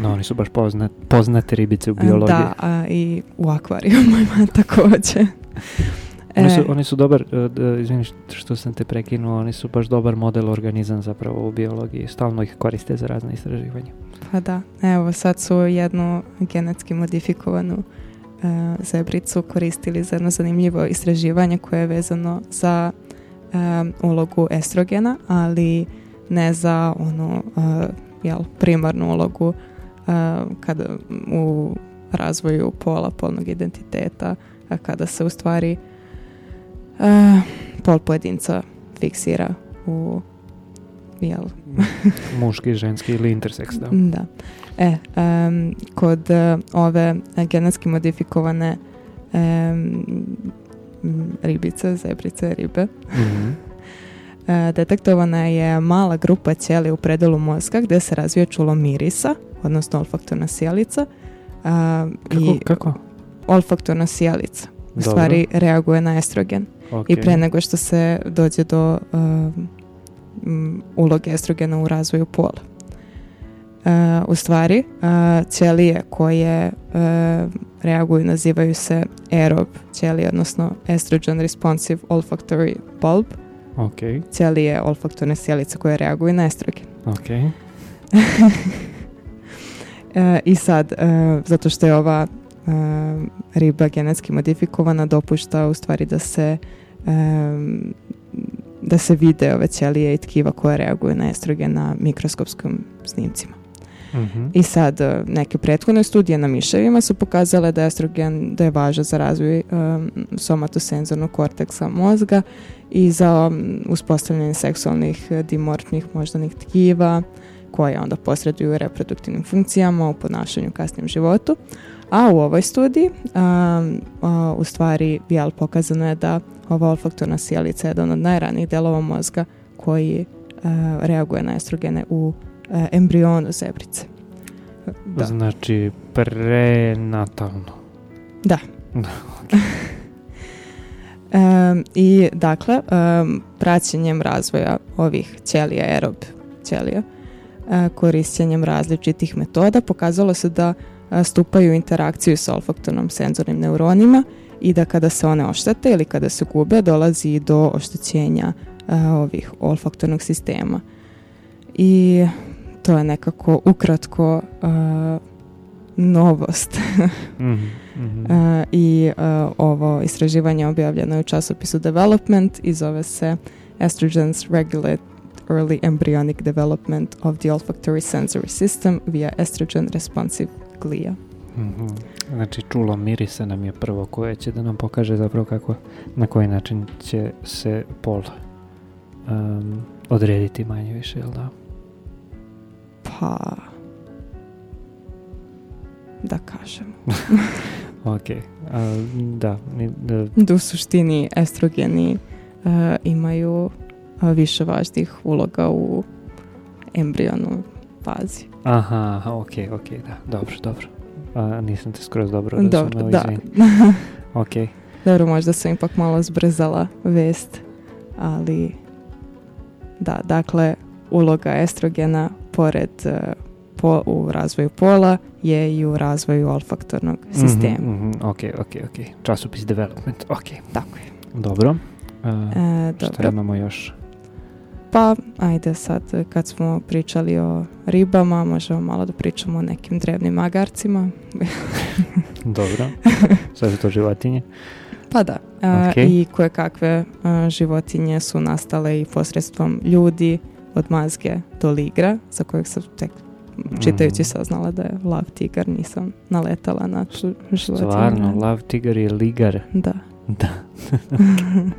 No, oni su baš poznat, poznate ribice u biologiji. Da, a i u akvarijumu ima također. Oni e. su, oni su dobar, e, izvini što sam te prekinuo, oni su baš dobar model organizam zapravo u biologiji, stalno ih koriste za razne istraživanja. Pa da, evo sad su jednu genetski modifikovanu e, zebricu koristili za jedno zanimljivo istraživanje koje je vezano za e, ulogu estrogena, ali ne za onu e, jel, primarnu ulogu e, kada u razvoju pola, polnog identiteta, kada se u stvari uh, pol pojedinca fiksira u jel? Muški, ženski ili interseks, da. Da. E, um, kod uh, ove genetski modifikovane um, ribice, zebrice, ribe, mm -hmm. detektovana je mala grupa ćelija u predelu mozga gde se razvija čulo mirisa, odnosno olfaktorna sjelica. Uh, kako, i kako? Olfaktorna sjelica. U stvari reaguje na estrogen okay. i pre nego što se dođe do um, uloge estrogena u razvoju pola. Uh, u stvari, uh, ćelije koje uh, reaguju nazivaju se aerob ćelije, odnosno estrogen responsive olfactory bulb. Okay. Ćelije olfaktorne sjelice koje reaguju na estrogen. Okay. E, I sad, uh, zato što je ova Ehm, riba genetski modifikovana dopušta u stvari da se ehm, da se vide ove ćelije i tkiva koje reaguju na estrogen na mikroskopskim snimcima. Uh I sad e, neke prethodne studije na miševima su pokazale da estrogen da je važan za razvoj um, somatosenzornog korteksa mozga i za um, uspostavljanje seksualnih e, dimorfnih moždanih tkiva koje onda posreduju reproduktivnim funkcijama u ponašanju u kasnijem životu. A u ovoj studiji um, u stvari jel, pokazano je da ova olfaktorna sjelica je jedan od najranijih delova mozga koji uh, reaguje na estrogene u uh, embrionu zebrice. Da. Znači prenatalno. Da. da Um, I dakle, um, praćenjem razvoja ovih ćelija, aerob ćelija, uh, korišćenjem različitih metoda, pokazalo se da stupaju u interakciju sa olfaktornom senzornim neuronima i da kada se one oštete ili kada se gube dolazi do oštećenja ovih olfaktornog sistema. I to je nekako ukratko novost. mm Mm -hmm. Uh, I uh, ovo istraživanje objavljeno je u časopisu Development i zove se Estrogens Regulate Early Embryonic Development of the Olfactory Sensory System via Estrogen Responsive glija. Mm -hmm. Znači čulo mirisa nam je prvo koje će da nam pokaže zapravo kako, na koji način će se pol um, odrediti manje više, jel da? Pa, da kažem. ok, A, da. da. Da u suštini estrogeni uh, imaju uh, više važnih uloga u embrionu fazi. Aha, okej, okay, okej, okay, da, dobro, dobro. A, nisam te skroz dobro razumela, dobro, da. okej. Dobro, možda sam ipak malo zbrzala vest, ali da, dakle, uloga estrogena pored e, po, u razvoju pola je i u razvoju olfaktornog mhm, sistema. Mm -hmm, mm -hmm, ok, ok, ok. Časopis development, ok. Tako je. Dobro. Uh, e, e dobro. Šta imamo još? Pa, ajde sad, kad smo pričali o ribama, možemo malo da pričamo o nekim drevnim magarcima. Dobro. Sve su to životinje? Pa da. Okay. I koje kakve životinje su nastale i posredstvom ljudi od mazge do ligra, za kojeg sam tek čitajući mhm. saznala da je lav tigar, nisam naletala na životinje. Stvarno, lav tigar je ligar? Da. Da. okay.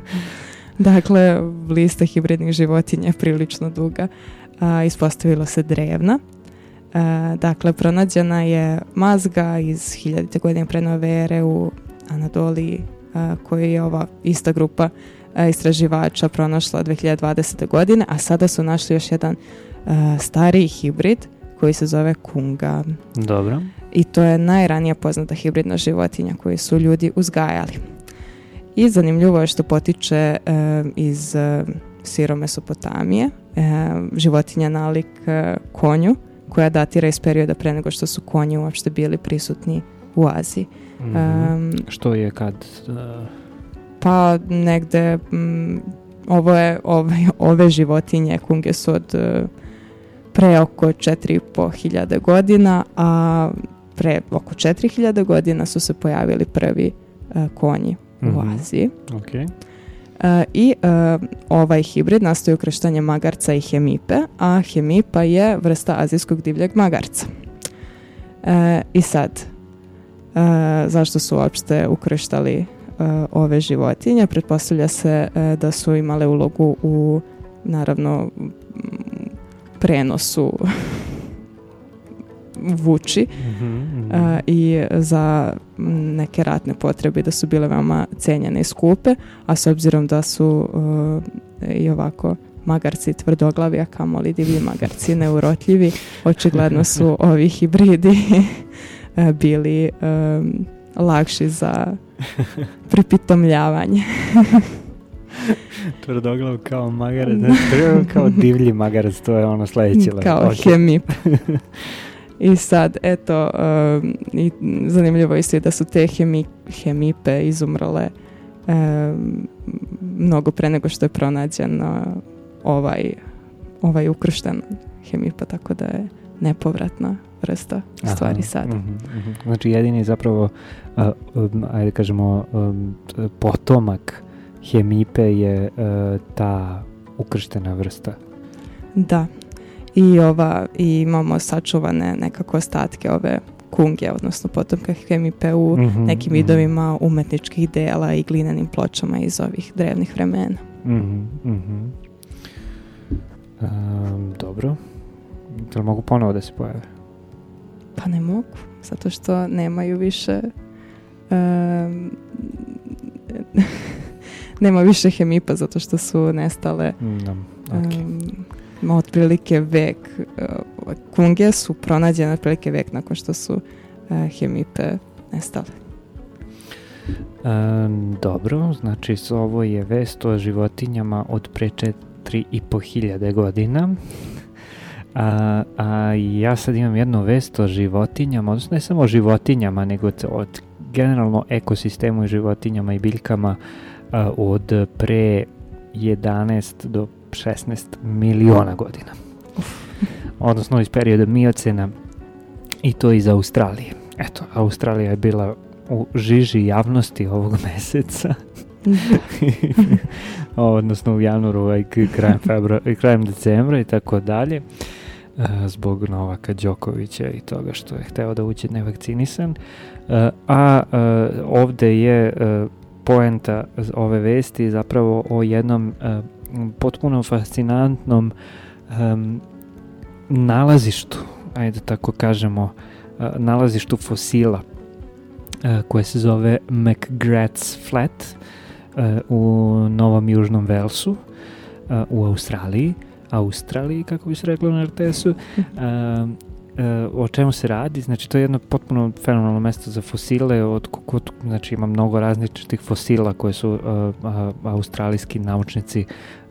Dakle, lista hibridnih životinja je prilično duga. A, ispostavilo se drevna. A, dakle, pronađena je mazga iz hiljadite godine pre nove ere u Anadoliji a, koju je ova ista grupa istraživača pronašla 2020. godine, a sada su našli još jedan stariji hibrid koji se zove kunga. Dobro. I to je najranija poznata hibridna životinja koju su ljudi uzgajali. I zanimljivo je što potiče eh, iz eh, siro Mesopotamije, eh, životinja nalik konju, koja datira iz perioda pre nego što su konji uopšte bili prisutni u Aziji. Mm -hmm. što je kad? Uh... Pa negde m, mm, ovo je, ove, ovaj, ove životinje kunge su od pre oko 4500 godina, a pre oko 4000 godina su se pojavili prvi uh, konji mm -hmm. u mhm. Aziji. Okay. E, I e, ovaj hibrid nastoji ukrštanjem magarca i hemipe, a hemipa je vrsta azijskog divljeg magarca. E, I sad, zašto su uopšte ukrštali ove životinje? Pretpostavlja se da su imale ulogu u, naravno, prenosu vuči mm -hmm. a, mhm. i za neke ratne potrebe da su bile veoma cenjene i skupe, a s obzirom da su a, i ovako magarci tvrdoglavi, a kamoli divlji magarci neurotljivi, očigledno su ovi hibridi bili um, lakši za pripitomljavanje. Tvrdoglav kao magarac, kao divlji magarac, to je ono sledeće. Kao hemip. I sad, eto, um, i zanimljivo isto je da su te hemi, hemipe izumrle um, mnogo pre nego što je pronađen ovaj, ovaj ukršten hemipa, tako da je nepovratna vrsta stvari sada. Mm -hmm. Znači jedini zapravo, uh, ajde kažemo, um, potomak hemipe je uh, ta ukrštena vrsta. Da, i, ova, i imamo sačuvane nekako ostatke ove kunge, odnosno potomka Hemipe mm -hmm, nekim vidovima mm -hmm. umetničkih dela i glinanim pločama iz ovih drevnih vremena. Mm -hmm, um, dobro. Da li mogu ponovo da se pojave? Pa ne mogu, zato što nemaju više um, nema više Hemipa zato što su nestale. Da, okay. um, otprilike vek e, kunge su pronađene otprilike vek nakon što su e, hemipe nestale. Um, dobro, znači ovo je vest o životinjama od pre 4500 godina. A, a ja sad imam jednu vest o životinjama, odnosno ne samo o životinjama, nego od generalno ekosistemu i životinjama i biljkama a, e, od pre 11 do 16 miliona godina. Odnosno iz perioda miocena i to iz Australije. Eto, Australija je bila u žiži javnosti ovog meseca. Mhm. Odnosno u januaru i ovaj, krajem, februar, krajem decembra i tako dalje. E, zbog Novaka Đokovića i toga što je hteo da uđe nevakcinisan. E, a e, ovde je poenta ove vesti zapravo o jednom potpuno fascinantnom um, nalazištu, ajde tako kažemo, uh, nalazištu fosila uh, koje se zove McGrath's Flat uh, u Novom Južnom Velsu e, u Australiji, Australiji kako bi se reklo na RTS-u. o čemu se radi, znači to je jedno potpuno fenomenalno mesto za fosile, od, od, znači ima mnogo različitih fosila koje su uh, australijski naučnici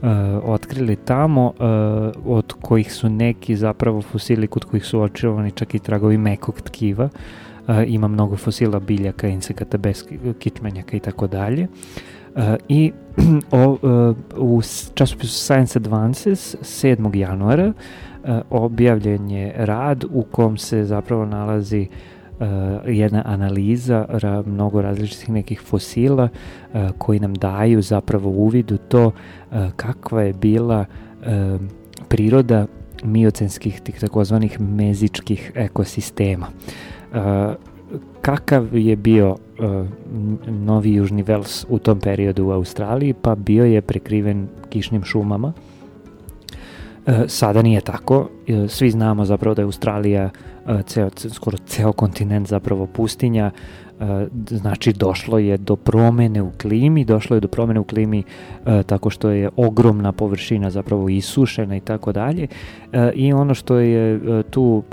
uh, otkrili tamo, uh, od kojih su neki zapravo fosili kod kojih su očivani čak i tragovi mekog tkiva, uh, ima mnogo fosila biljaka, insekata, beski, kičmenjaka i tako dalje. I o, uh, u časopisu Science Advances 7. januara uh, E, objavljen je rad u kom se zapravo nalazi e, jedna analiza mnogo različitih nekih fosila e, koji nam daju zapravo uvid u to kakva je bila priroda miocenskih tih takozvanih mezičkih ekosistema. Kakav je bio Novi Južni Vels u tom periodu u Australiji? Pa bio je prekriven kišnim šumama, E, sada nije tako, e, svi znamo zapravo da je Australija e, ceo, skoro ceo kontinent zapravo pustinja, znači došlo je do promene u klimi, došlo je do promene u klimi tako što je ogromna površina zapravo isušena i tako dalje i ono što je tu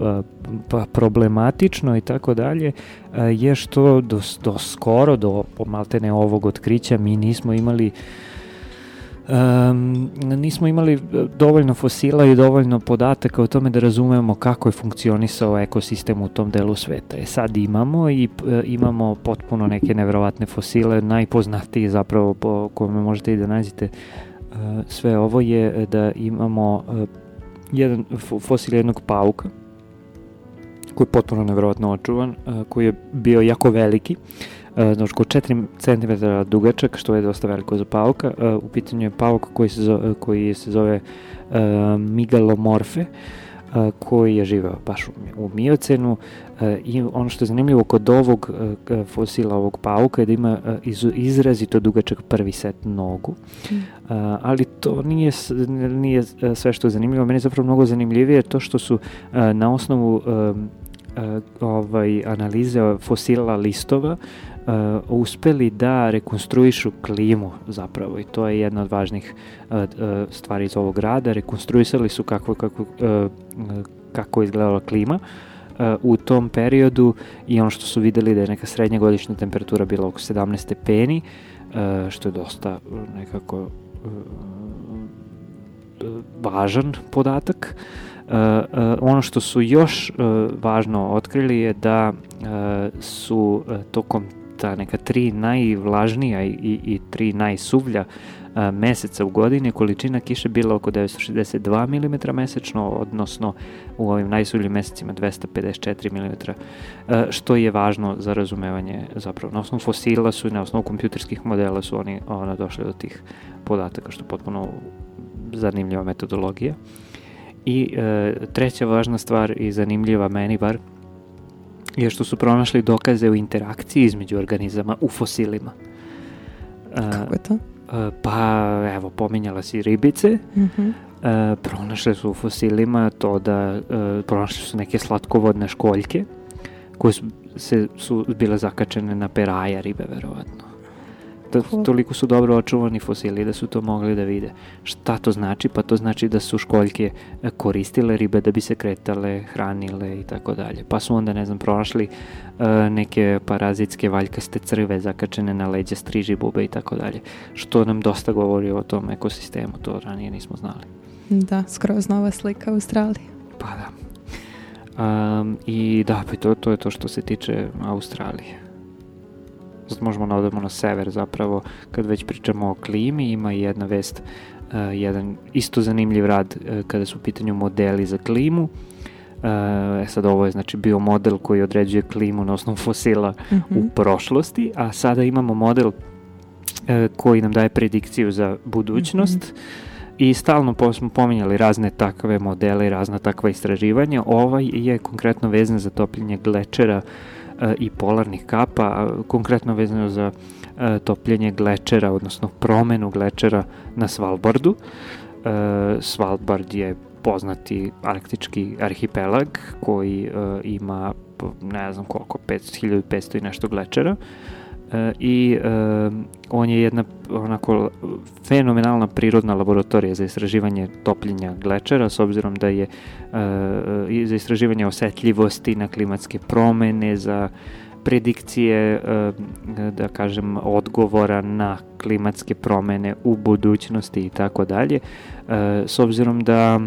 problematično i tako dalje je što do, do skoro, do maltene ovog otkrića mi nismo imali Um, nismo imali eh, dovoljno fosila i dovoljno podataka o tome da razumemo kako je funkcionisao ekosistem u tom delu sveta. E sad imamo i eh, imamo potpuno neke nevrovatne fosile, najpoznatiji zapravo po kome možete i da nađete e, sve ovo je da imamo e, jedan fosil jednog pauka koji je potpuno nevrovatno očuvan, koji je bio jako veliki. Uh, znači oko 4 cm dugačak, što je dosta veliko za pauka. E, u pitanju je pauk koji se zove, koji se zove e, migalomorfe e, koji je živeo baš u miocenu i ono što je zanimljivo kod ovog fosila ovog pauka je da ima izrazito dugačak prvi set nogu mm. ali to nije, nije sve što je zanimljivo meni je zapravo mnogo zanimljivije to što su na osnovu ovaj, analize fosila listova uh, uspeli da rekonstruišu klimu zapravo i to je jedna od važnih uh, stvari iz ovog rada. Rekonstruisali su kako, kako, uh, kako izgledala klima u tom periodu i ono što su videli da je neka srednja godišnja temperatura bila oko 17 stepeni, što je dosta nekako važan podatak. Uh, uh, ono što su još uh, važno otkrili je da su tokom ta neka tri najvlažnija i, i, tri najsuvlja a, e, meseca u godini, količina kiše bila oko 962 mm mesečno, odnosno u ovim najsuvljim mesecima 254 mm, e, što je važno za razumevanje zapravo. Na osnovu fosila su i na osnovu kompjuterskih modela su oni ona, došli do tih podataka, što je potpuno zanimljiva metodologija. I e, treća važna stvar i zanimljiva meni bar, je što su pronašli dokaze u interakciji između organizama u fosilima. E, kako je to? E, pa, evo, pominjala si ribice, mm -hmm. e, pronašle su u fosilima to da, e, pronašle su neke slatkovodne školjke koje su, se, su bile zakačene na peraja ribe, verovatno da toliko su dobro očuvani fosili da su to mogli da vide. Šta to znači? Pa to znači da su školjke e, koristile ribe da bi se kretale, hranile i tako dalje. Pa su onda, ne znam, pronašli uh, neke parazitske valjkaste crve zakačene na leđa striži bube i tako dalje. Što nam dosta govori o tom ekosistemu, to ranije nismo znali. Da, skroz nova slika Australije. Pa da. Um, I da, pa to, to je to što se tiče Australije. Sad možemo da odemo na sever zapravo, kad već pričamo o klimi, ima i jedna vest, uh, jedan isto zanimljiv rad uh, kada su u pitanju modeli za klimu. E, e sad ovo je znači bio model koji određuje klimu na osnovu fosila mm -hmm. u mhm. prošlosti, a sada imamo model e, koji nam daje predikciju za budućnost. Mm -hmm. I stalno smo pominjali razne takve modele i razna takva istraživanja. Ovaj je konkretno vezan za topljenje glečera E, i polarnih kapa, konkretno vezano za e, topljenje glečera, odnosno promenu glečera na Svalbardu. E, Svalbard je poznati arktički arhipelag koji ima ne znam koliko, 5, 1500 i nešto glečera. Uh, E, i e, on je jedna onako fenomenalna prirodna laboratorija za istraživanje topljenja glečera s obzirom da je e, za istraživanje osetljivosti na klimatske promene, za predikcije, da kažem, odgovora na klimatske promene u budućnosti i tako dalje. S obzirom da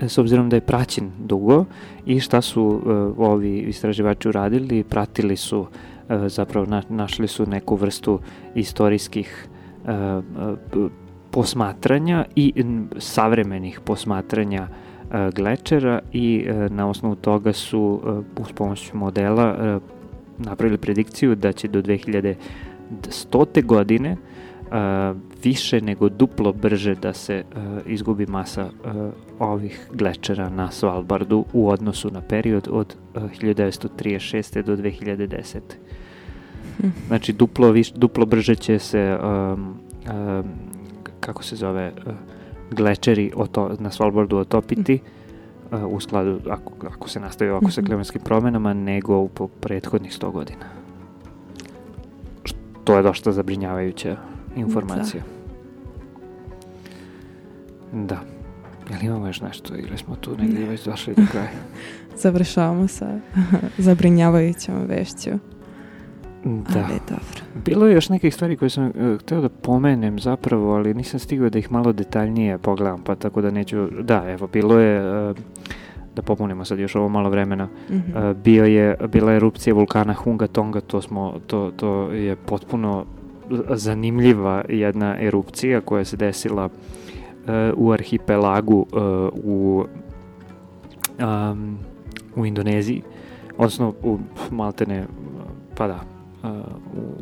s obzirom da je praćen dugo i šta su ovi istraživači uradili, pratili su uh, E, zapravo na, našli su neku vrstu istorijskih e, e, posmatranja i savremenih posmatranja Glečera i na osnovu toga su uz pomoć modela napravili predikciju da će do 2100. godine više nego duplo brže da se e, izgubi masa e, ovih glečera na Svalbardu u odnosu na period od e, 1936. do 2010. Znači duplo, viš, duplo brže će se um, um, kako se zove uh, glečeri oto, na Svalbardu otopiti uh, u skladu, ako, ako se nastavi ovako mm sa mhm. klimatskim promenama, nego u prethodnih 100 godina. To je dosta zabrinjavajuće informacija. Da. da. Jel imamo još nešto ili smo tu negdje već došli do kraja? Da. Završavamo sa zabrinjavajućom vešću. Da. Ali dobro. Bilo je još nekih stvari koje sam uh, e, htio da pomenem zapravo, ali nisam stigao da ih malo detaljnije pogledam, pa tako da neću... Da, evo, bilo je... Uh, da popunimo sad još ovo malo vremena. Mm -hmm. bio je, bila je erupcija vulkana Hunga Tonga, to smo, to, to je potpuno zanimljiva jedna erupcija koja se desila e, u arhipelagu e, u um, u Indoneziji, odnosno u Maltene, pa da, e, u,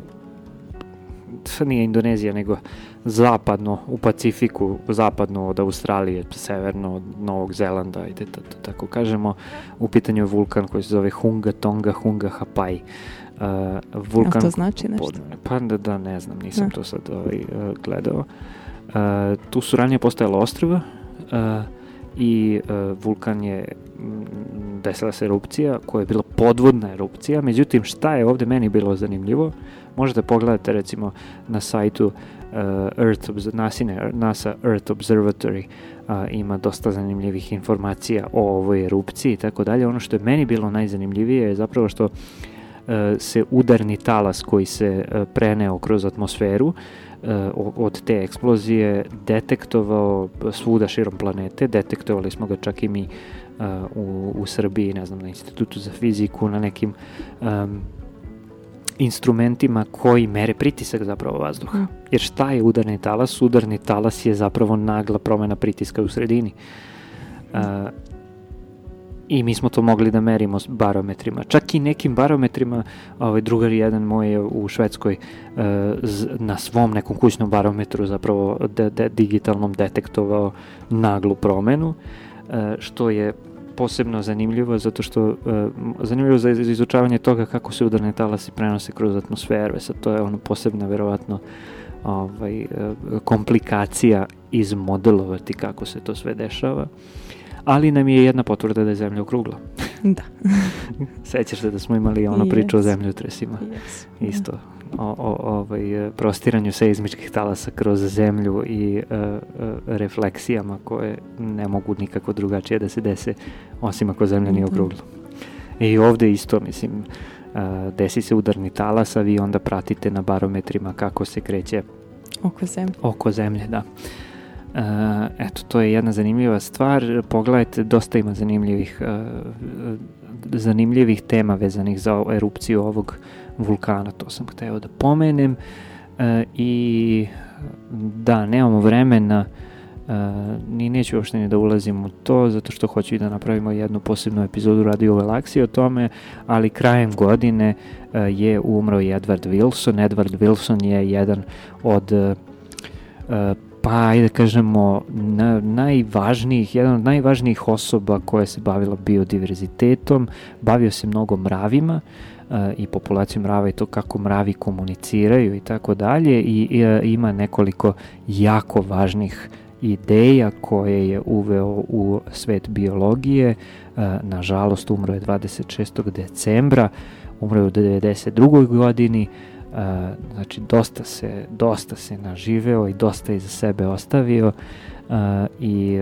nije Indonezija, nego zapadno u Pacifiku, zapadno od Australije, severno od Novog Zelanda, ajde da to tako kažemo. U pitanju je vulkan koji se zove Hunga Tonga Hunga Hapai. Uh, vulkan... A to znači nešto? Pod, pa da, da, ne znam, nisam da. to sad ovaj, uh, gledao. Uh, tu su ranije postajala ostrava uh, i uh, vulkan je mm, desila se erupcija koja je bila podvodna erupcija, međutim šta je ovde meni bilo zanimljivo, možete pogledati recimo na sajtu Eh, Earth, nasine NASA Earth Observatory ima dosta zanimljivih informacija o ovoj erupciji i tako dalje. Ono što je meni bilo najzanimljivije je zapravo što eh, se udarni talas koji se eh, preneo kroz atmosferu od te eksplozije detektovao svuda širom planete, detektovali smo ga čak i mi u, u Srbiji, ne znam, na Institutu za fiziku, na nekim um, instrumentima koji mere pritisak zapravo vazduha. Mm. Jer šta je udarni talas? Udarni talas je zapravo nagla promena pritiska u sredini. Uh, I mi smo to mogli da merimo s barometrima. Čak i nekim barometrima, ovaj drugar jedan moj je u Švedskoj uh, z, na svom nekom kućnom barometru zapravo de, de, digitalnom detektovao naglu promenu, uh, što je posebno zanimljivo zato što uh, zanimljivo za izučavanje toga kako se udarni talasi prenose kroz atmosferu. E, sad to je ono posebna verovatno ovaj, e, komplikacija izmodelovati kako se to sve dešava. Ali nam je jedna potvrda da je zemlja okrugla. Da. Sećaš se da smo imali ono yes. priču o zemljotresima. Yes. Isto o, o ovaj, e, prostiranju seizmičkih talasa kroz zemlju i e, e, refleksijama koje ne mogu nikako drugačije da se dese osim ako zemlja nije mhm. okrugla. I ovde isto, mislim, e, desi se udarni talas, a vi onda pratite na barometrima kako se kreće oko zemlje. Oko zemlje, da. Uh, eto, to je jedna zanimljiva stvar. Pogledajte, dosta ima zanimljivih, uh, zanimljivih tema vezanih za erupciju ovog uh, vulkana, to sam hteo da pomenem. E, I da, nemamo vremena, e, ni neću uopšte ni da ulazim u to, zato što hoću i da napravimo jednu posebnu epizodu Radio Galaksije o tome, ali krajem godine e, je umro i Edward Wilson. Edward Wilson je jedan od e, pa ajde da kažemo na, najvažnijih, jedan od najvažnijih osoba koja se bavila biodiverzitetom, bavio se mnogo mravima, uh, i populaciju mrava i to kako mravi komuniciraju i tako dalje i e, ima nekoliko jako važnih ideja koje je uveo u svet biologije. E, nažalost, umro je 26. decembra, umro je u 92. godini, e, znači dosta se, dosta se naživeo i dosta iza sebe ostavio i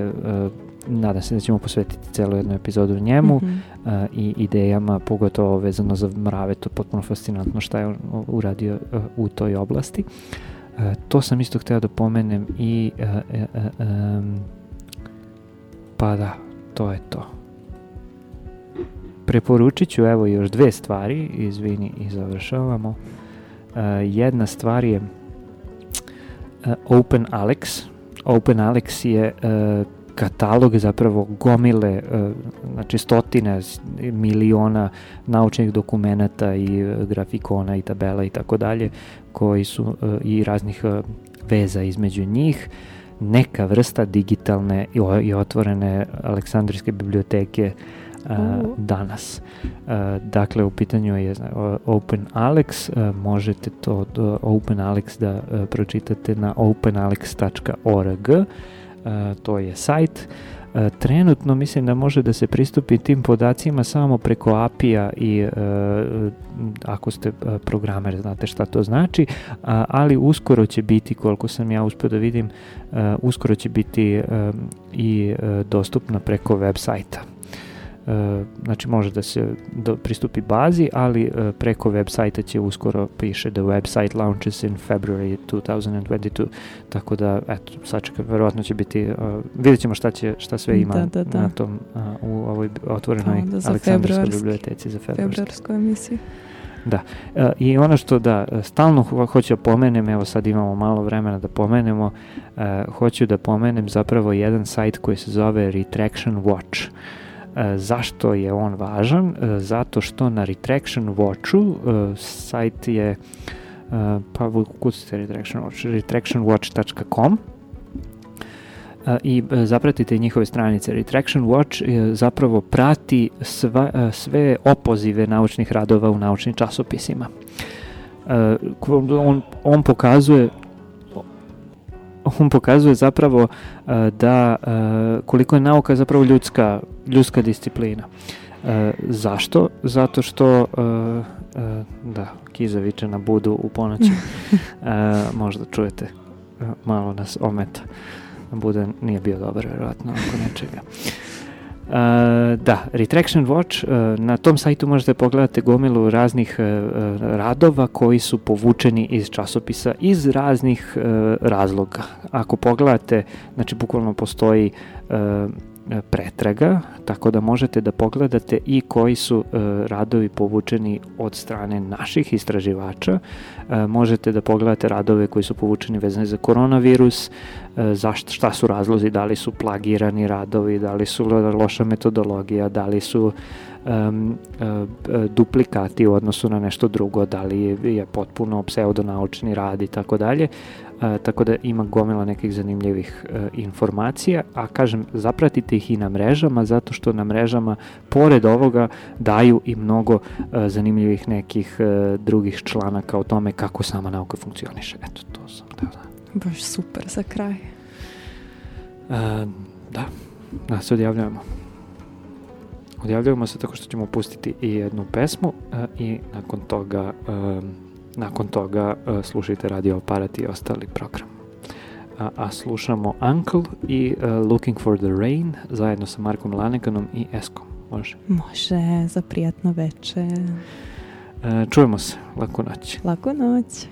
nadam se da ćemo posvetiti celu jednu epizodu njemu mm -hmm. uh, i idejama, pogotovo vezano za mrave, to je potpuno fascinantno šta je uradio uh, u toj oblasti. Uh, to sam isto hteo da pomenem i um, pa da, to je to. Preporučit ću evo još dve stvari, izvini i završavamo. jedna stvar je Open Alex. Open Alex je uh, katalog zapravo gomile, e, znači stotine miliona naučnih dokumenata i e, grafikona i tabela i tako dalje, koji su e, i raznih veza između njih neka vrsta digitalne i otvorene Aleksandrijske biblioteke Uh, danas. Uh, dakle, u pitanju je Open Alex, možete to Open Alex da pročitate na openalex.org. Uh, E, to je sajt. E, trenutno mislim da može da se pristupi tim podacima samo preko API-a i e, ako ste e, programer znate šta to znači, a, ali uskoro će biti, koliko sam ja uspio da vidim, a, uskoro će biti a, i dostupna preko web sajta. E, znači može da se do, da pristupi bazi, ali e, preko web sajta će uskoro piše da website launches in February 2022, tako da eto, sačekaj, verovatno će biti, uh, vidjet ćemo šta, će, šta sve ima da, da, da. na tom, uh, u ovoj otvorenoj pa, Aleksandrovskoj biblioteci za februarsku emisiju. Da. E, I ono što da, stalno ho hoću da pomenem, evo sad imamo malo vremena da pomenemo, e, hoću da pomenem zapravo jedan sajt koji se zove Retraction Watch. E, E, zašto je on važan? E, zato što na Retraction Watchu e, sajt je pa ukucite Retraction Watch, retractionwatch.com i zapratite njihove stranice. Retraction Watch zapravo prati sva, sve opozive naučnih radova u naučnim časopisima. On, on pokazuje on pokazuje zapravo e, da e, koliko je nauka zapravo ljudska, ljudska disciplina. E, zašto? Zato što e, e, da, Kiza viče na budu u ponoći. E, možda čujete, malo nas ometa. Buda nije bio dobar, verovatno, oko nečega. Uh, da, Retraction Watch, uh, na tom sajtu možete pogledati gomilu raznih uh, radova koji su povučeni iz časopisa iz raznih e, razloga. Ako pogledate, znači bukvalno postoji E, pretraga, tako da možete da pogledate i koji su e, radovi povučeni od strane naših istraživača. E, možete da pogledate radove koji su povučeni vezani za koronavirus, e, šta su razlozi, da li su plagirani radovi, da li su loša metodologija, da li su um, duplikati u odnosu na nešto drugo, da li je potpuno pseudonaučni rad i tako dalje. E, tako da ima gomila nekih zanimljivih e, informacija, a kažem zapratite ih i na mrežama zato što na mrežama pored ovoga daju i mnogo e, zanimljivih nekih e, drugih članaka o tome kako sama nauka funkcioniše. Eto, to sam da. Baš super za kraj. E, da, da se odjavljujemo. Odjavljujemo se tako što ćemo pustiti i jednu pesmu e, i nakon toga Nakon toga e, slušajte radio aparat i ostali program. A, a slušamo Uncle i e, Looking for the Rain zajedno sa Markom Lanekanom i Eskom. Može? Može, za prijatno veče. E, čujemo se. Laku noć. Laku noć.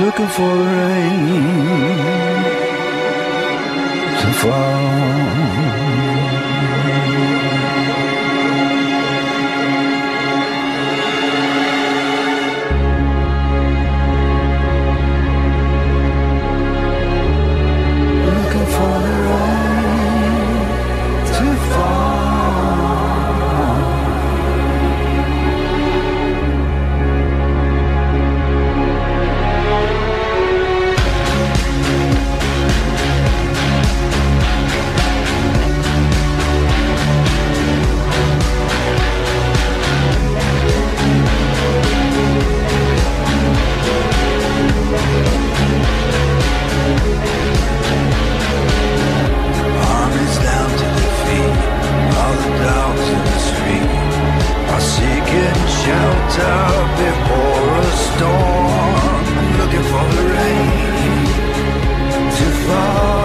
looking for rain to fall. seeking shelter before a storm. I'm looking for the rain to fall.